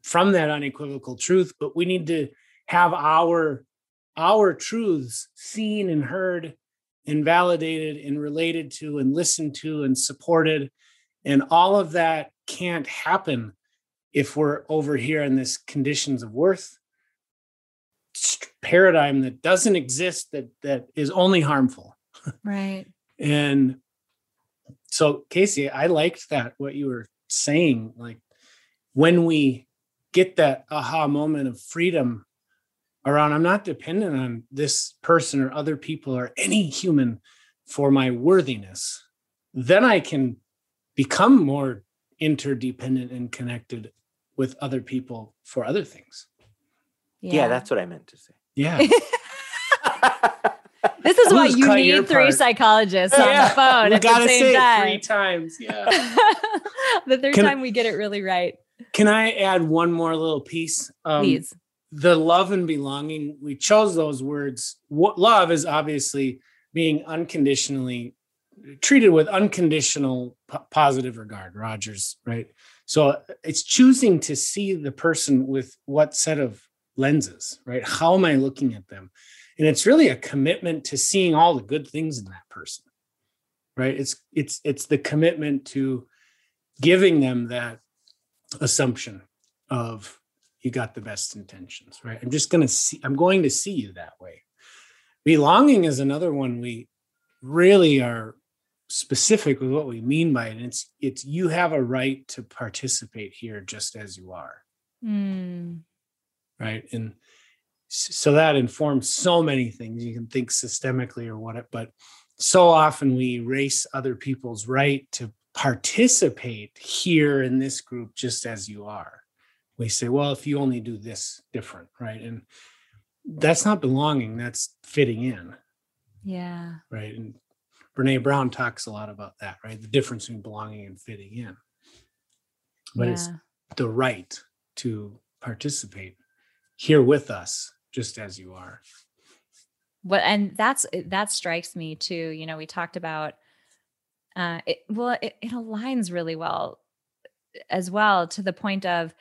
from that unequivocal truth but we need to have our our truths seen and heard and validated and related to and listened to and supported and all of that can't happen if we're over here in this conditions of worth paradigm that doesn't exist that that is only harmful Right. and so casey i liked that what you were saying like when we get that aha moment of freedom around i'm not dependent on this person or other people or any human for my worthiness then i can become more interdependent and connected with other people for other things Yeah, that's what I meant to say. yeah This is why you need three part? psychologists on Yeah, the phone we at gotta the same say it time. three times yeah the third Can time we get it really right. Can I add one more little piece? Um, Please. The love and belonging, we chose those words. What love is obviously being unconditionally treated with unconditional po- positive regard, Rogers, right? So it's choosing to see the person with what set of lenses, right? How am I looking at them? And it's really a commitment to seeing all the good things in that person, right? It's it's it's the commitment to giving them that assumption of you got the best intentions right i'm just going to see i'm going to see you that way belonging is another one we really are specific with what we mean by it and it's it's you have a right to participate here just as you are. Mm. right? And so that informs so many things. You can think systemically or what it, but so often we erase other people's right to participate here in this group just as you are. We say well if you only do this different right? And that's not belonging that's fitting in. Yeah. right? And brene brown talks a lot about that right? The difference between belonging and fitting in. But it's the right to participate here with us just as you are. What and that's that strikes me too you know we talked about uh it, well it, it aligns really well as well to the point of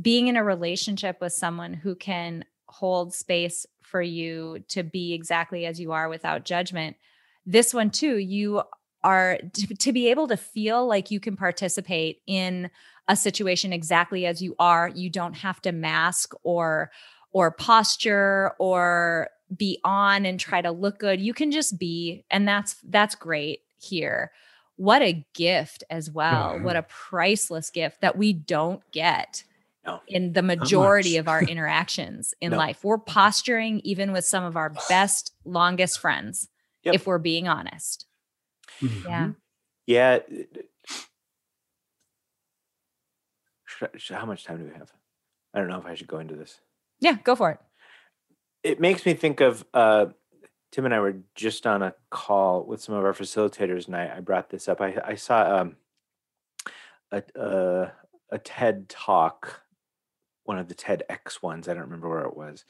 being in a relationship with someone who can hold space for you to be exactly as you are without judgment this one too you are to, to be able to feel like you can participate in a situation exactly as you are you don't have to mask or or posture or be on and try to look good. You can just be and that's that's great here. What a gift as well. What a priceless gift that we don't get No. in the majority of our interactions in No. life. We're posturing even with some of our best longest friends Yep. if we're being honest yeah Yeah. it- it- Should I- should- how much time do we have? I don't know if I should go into this. yeah go for it It makes me think of uh, Tim and I were just on a call with some of our facilitators, and I, I brought this up. I, I saw um, a, a a TED talk, one of the TEDx ones. I don't remember where it was,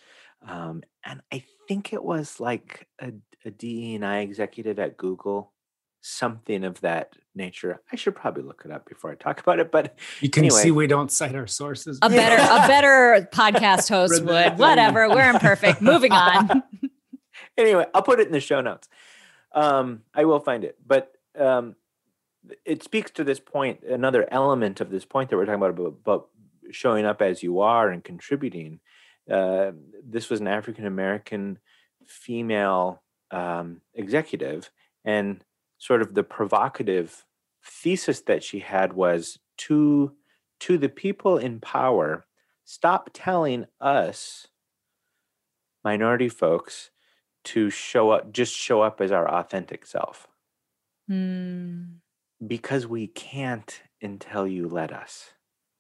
um, and I think it was like a, a DE and I executive at Google, something of that nature. I should probably look it up before I talk about it, but you can Anyway. see we don't cite our sources a better a better podcast host would whatever we're imperfect moving on anyway, I'll put it in the show notes. Um, I will find it, but um, it speaks to this point. Another element of this point that we're talking about about, about showing up as you are and contributing. Uh, this was an African American female um, executive, and sort of the provocative thesis that she had was to to the people in power, stop telling us minority folks to show up just show up as our authentic self. Hmm. because we can't until you let us.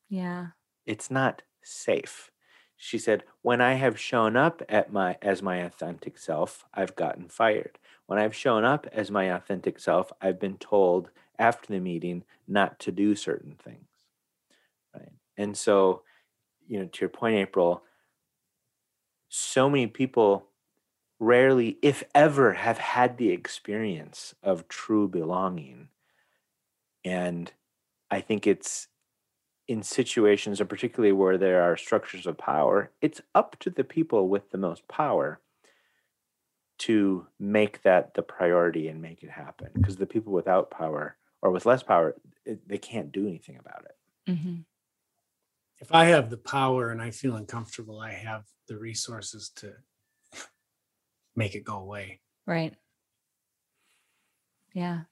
Yeah. It's not safe she said when i have shown up at my as my authentic self i've gotten fired. When i've shown up as my authentic self i've been told after the meeting not to do certain things. Right? And so you know to your point april so many people rarely, if ever, have had the experience of true belonging. And I think it's in situations, and particularly where there are structures of power, it's up to the people with the most power to make that the priority and make it happen. Because the people without power or with less power, it, they can't do anything about it. Mm-hmm. If I have the power and I feel uncomfortable, I have the resources to make it go away. Right. Yeah.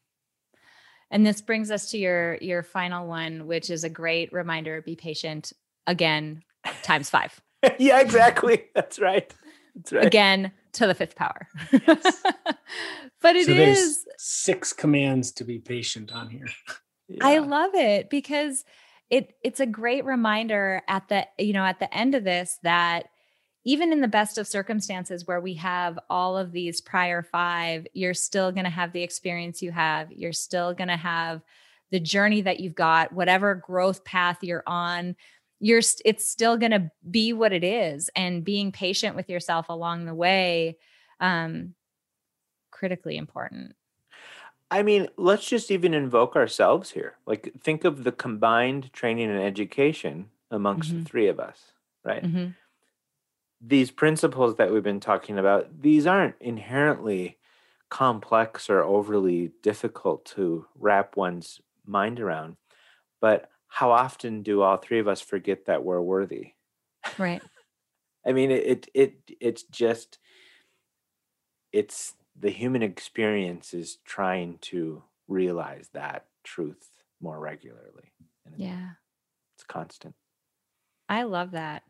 And this brings us to your your final one, which is a great reminder: be patient. Again, times five. yeah, exactly. That's right. That's right. Again, to the fifth power. Yes. but it so is six commands to be patient on here. Yeah. I love it because it it's a great reminder at the you know at the end of this that even in the best of circumstances where we have all of these prior five, you're still going to have the experience you have. You're still going to have the journey that you've got, whatever growth path you're on. You're it's still going to be what it is, and being patient with yourself along the way, um, critically important. I mean, let's just even invoke ourselves here. Like, think of the combined training and education amongst mm-hmm. the three of us, right? Mm-hmm these principles that we've been talking about, these aren't inherently complex or overly difficult to wrap one's mind around. But how often do all three of us forget that we're worthy? Right. I mean, it, it, it it's just it's the human experience is trying to realize that truth more regularly. And yeah. It's constant. I love that.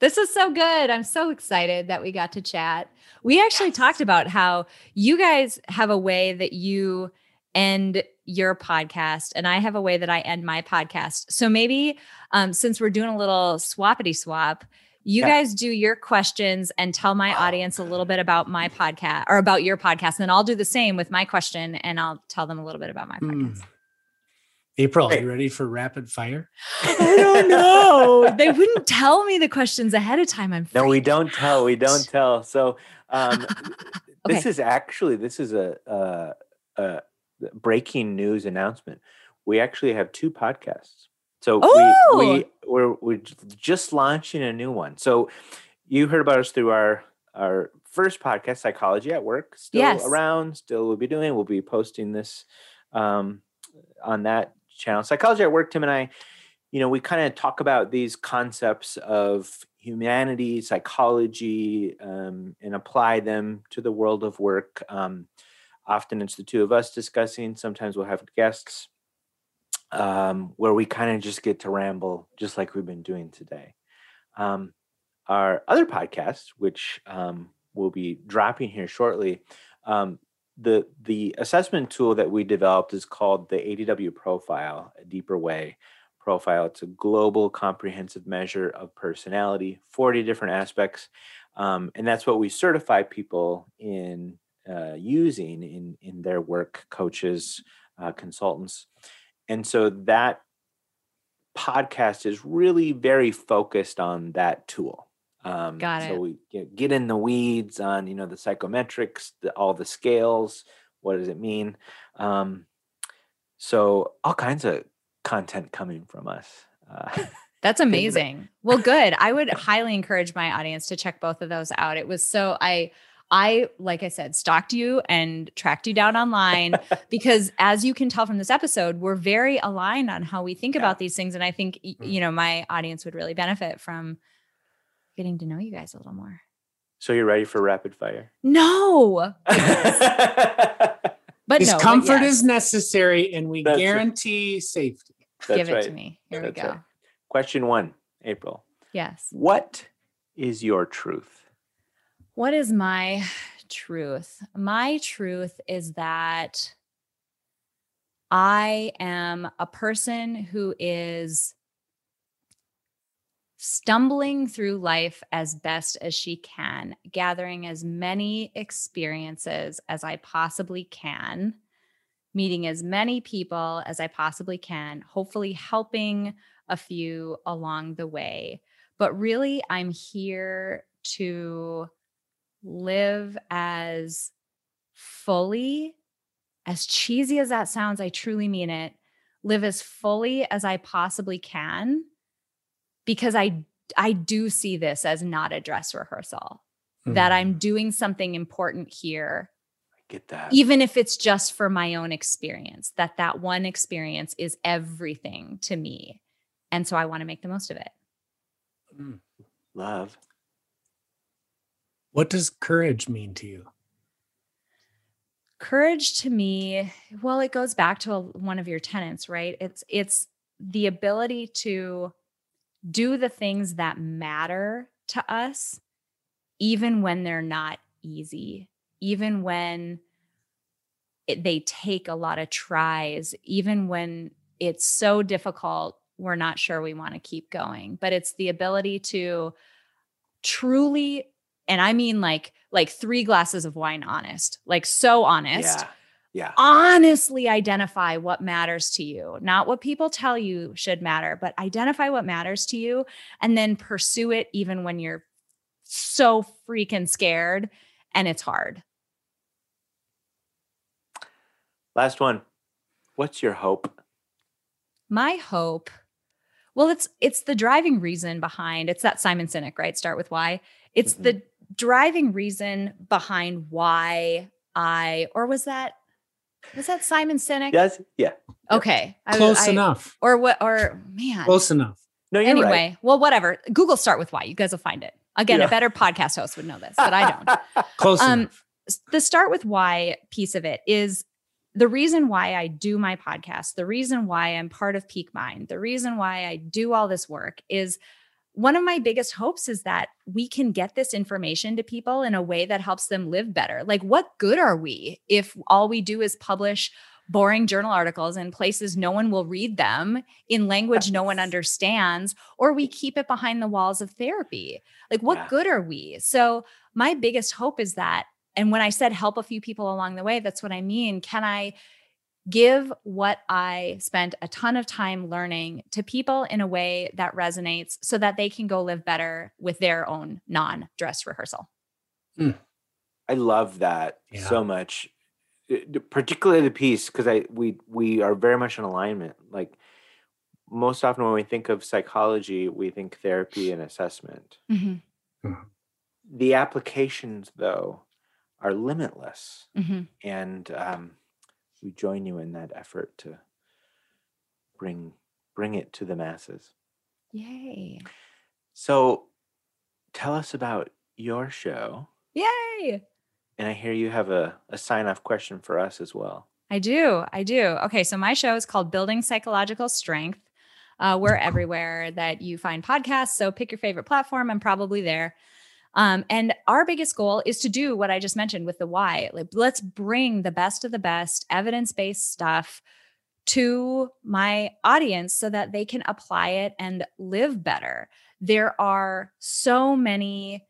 This is so good. I'm so excited that we got to chat. We actually yes. talked about how you guys have a way that you end your podcast, and I have a way that I end my podcast. So maybe um, since we're doing a little swappity swap, you yeah. guys do your questions and tell my audience a little bit about my podcast or about your podcast. And then I'll do the same with my question and I'll tell them a little bit about my podcast. Mm. April, are you ready for rapid fire? I don't know. they wouldn't tell me the questions ahead of time. I'm no, we don't tell. We don't tell. So um, okay. this is actually this is a, a, a, breaking news announcement. We actually have two podcasts. So oh! we we we're, we're just launching a new one. So you heard about us through our our first podcast, Psychology at Work. Still yes. around. Still, we'll be doing. We'll be posting this um, on that channel. Psychology at Work, Tim and I, you know, we kind of talk about these concepts of humanity, psychology, um, and apply them to the world of work. Um, often it's the two of us discussing. Sometimes we'll have guests um, where we kind of just get to ramble, just like we've been doing today. Um, our other podcast, which um, will be dropping here shortly, um, the the assessment tool that we developed is called the ADW profile, a deeper way profile. It's a global comprehensive measure of personality, 40 different aspects. Um, and that's what we certify people in uh, using in, in their work, coaches, uh, consultants. And so that podcast is really very focused on that tool. Um, Got it. So we get, get in the weeds on you know the psychometrics, the, all the scales. What does it mean? Um, so all kinds of content coming from us. Uh, That's amazing. well, good. I would highly encourage my audience to check both of those out. It was so I I like I said stalked you and tracked you down online because as you can tell from this episode, we're very aligned on how we think yeah. about these things and I think mm-hmm. you know my audience would really benefit from getting to know you guys a little more. So you're ready for rapid fire? No. but no, comfort but yes. is necessary and we That's guarantee right. safety. That's Give it right. to me. Here That's we go. Right. Question one, April. Yes. What is your truth? What is my truth? My truth is that I am a person who is stumbling through life as best as she can, gathering as many experiences as I possibly can, meeting as many people as I possibly can, hopefully helping a few along the way. But really, I'm here to live as fully, as cheesy as that sounds, I truly mean it, live as fully as I possibly can because I I do see this as not a dress rehearsal. Mm. That I'm doing something important here. I get that. Even if it's just for my own experience, that that one experience is everything to me. And so I want to make the most of it. Mm. Love. What does courage mean to you? Courage to me, well, it goes back to a, one of your tenants, right? It's it's the ability to do the things that matter to us even when they're not easy, even when it, they take a lot of tries, even when it's so difficult, we're not sure we want to keep going. But it's the ability to truly and I mean like like three glasses of wine honest, like so honest. Yeah. Yeah. Honestly identify what matters to you, not what people tell you should matter, but identify what matters to you and then pursue it even when you're so freaking scared and it's hard. Last one. What's your hope? My hope well, it's it's the driving reason behind it's that Simon Sinek, right? Start with why. It's mm-hmm. the driving reason behind why I or was that was that Simon Sinek? Yes. Yeah. Okay. Close I, enough. Or what or man. Close enough. No, you're anyway, right. well, whatever. Google start with why. You guys will find it. Again, yeah. a better podcast host would know this, but I don't. Close um, enough. The start with why piece of it is the reason why I do my podcast, the reason why I'm part of Peak Mind, the reason why I do all this work is one of my biggest hopes is that we can get this information to people in a way that helps them live better. Like, what good are we if all we do is publish boring journal articles in places no one will read them in language no one understands, or we keep it behind the walls of therapy? Like, what yeah. good are we? So, my biggest hope is that. And when I said help a few people along the way, that's what I mean. Can I give what I spent a ton of time learning to people in a way that resonates so that they can go live better with their own non dress rehearsal. Mm. I love that yeah. so much, particularly the piece because I we we are very much in alignment. Like most often when we think of psychology, we think therapy and assessment. Mm-hmm. Mm-hmm. The applications, though, are limitless, mm-hmm. and um, we join you in that effort to bring bring it to the masses. Yay. So tell us about your show. Yay. And I hear you have a, a sign off question for us as well. I do. I do. Okay. So my show is called Building Psychological Strength. Uh, we're everywhere that you find podcasts. So pick your favorite platform. I'm probably there. Um, and our biggest goal is to do what I just mentioned with the why. Like, let's bring the best of the best evidence based stuff to my audience so that they can apply it and live better. There are so many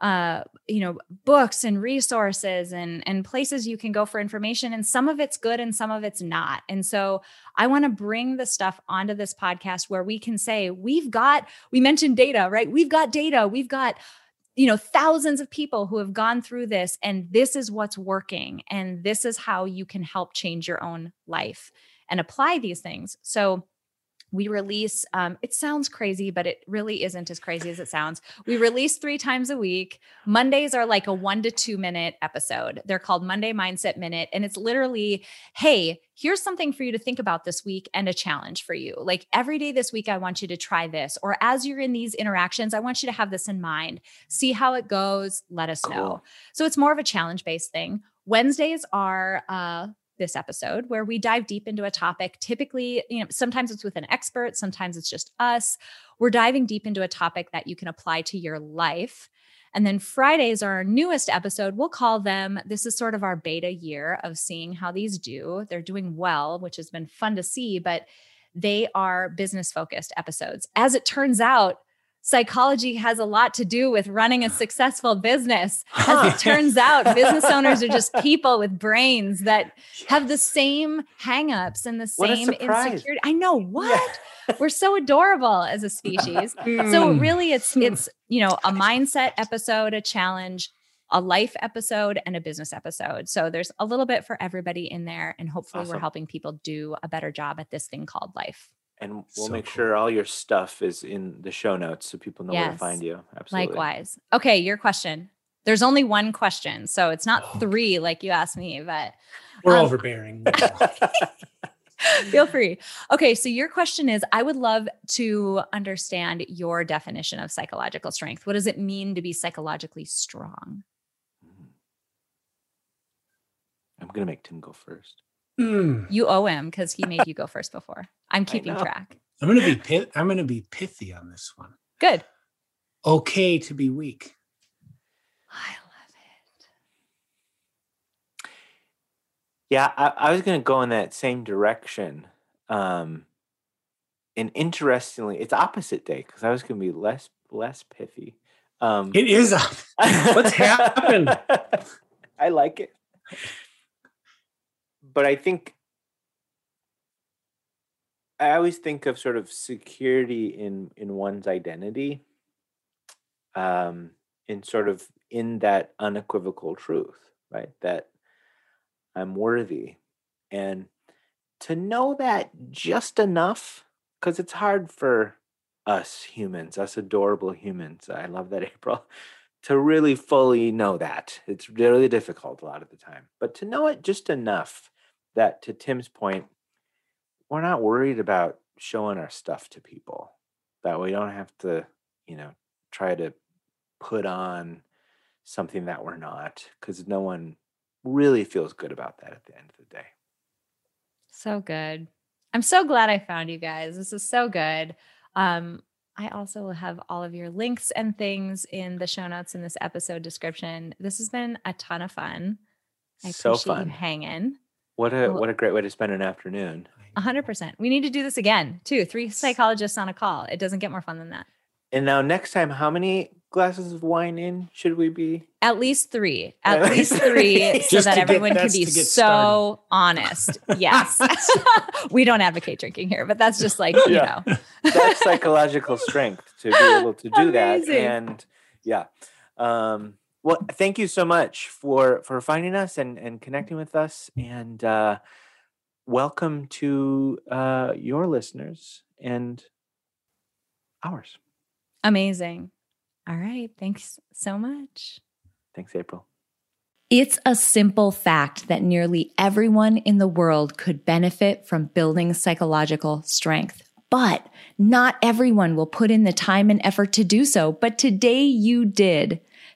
uh you know books and resources and and places you can go for information and some of it's good and some of it's not and so i want to bring the stuff onto this podcast where we can say we've got we mentioned data right we've got data we've got you know thousands of people who have gone through this and this is what's working and this is how you can help change your own life and apply these things. So we release um, it sounds crazy but it really isn't as crazy as it sounds. We release three times a week. Mondays are like a one to two minute episode. They're called monday mindset minute and it's literally hey here's something for you to think about this week and a challenge for you. Like every day this week i want you to try this or as you're in these interactions i want you to have this in mind. See how it goes let us cool. know so it's more of a challenge based thing. Wednesdays are uh this episode where we dive deep into a topic. Typically, you know, sometimes it's with an expert, sometimes it's just us. We're diving deep into a topic that you can apply to your life. And then Fridays are our newest episode. We'll call them, this is sort of our beta year of seeing how these do. They're doing well, which has been fun to see, but they are business focused episodes. As it turns out, psychology has a lot to do with running a successful business. As it turns out, business owners are just people with brains that have the same hangups and the same insecurity. I know what. Yeah. We're so adorable as a species. so mm. really it's it's, you know, a mindset episode, a challenge, a life episode and a business episode. So there's a little bit for everybody in there and hopefully awesome. we're helping people do a better job at this thing called life and we'll so make cool. sure all your stuff is in the show notes so people know yes. where to find you. Absolutely. Likewise. Okay, your question. There's only one question, so it's not oh. three like you asked me, but we're um, overbearing. feel free. Okay, so your question is I would love to understand your definition of psychological strength. What does it mean to be psychologically strong? Mm-hmm. I'm going to make Tim go first. Mm. You owe him because he made you go first before. I'm keeping track. I'm gonna be pit- I'm gonna be pithy on this one. Good. Okay to be weak. I love it. Yeah, I, I was gonna go in that same direction. Um and interestingly, it's opposite day because I was gonna be less less pithy. Um it is what's happened. I like it but I think I always think of sort of security in in one's identity, um, in sort of in that unequivocal truth, right? That I'm worthy, and to know that just enough, because it's hard for us humans, us adorable humans. I love that April. To really fully know that it's really difficult a lot of the time, but to know it just enough that to Tim's point, we're not worried about showing our stuff to people. That we don't have to, you know, try to put on something that we're not because no one really feels good about that at the end of the day. So good. I'm so glad I found you guys. This is so good. Um, I also will have all of your links and things in the show notes in this episode description. This has been a ton of fun. I so appreciate fun. you hanging. What a what a great way to spend an afternoon. A hundred percent. We need to do this again too. Three psychologists on a call. It doesn't get more fun than that. And now next time, how many glasses of wine in should we be? At least three. At least three, so that everyone can be so started. honest. Yes. we don't advocate drinking here, but that's just like, you know. that's psychological strength to be able to do Amazing. that. And yeah. Um, well, thank you so much for for finding us and and connecting with us, and uh, welcome to uh, your listeners and ours. Amazing. All right. Thanks so much. Thanks, April. It's a simple fact that nearly everyone in the world could benefit from building psychological strength. But not everyone will put in the time and effort to do so. But today you did.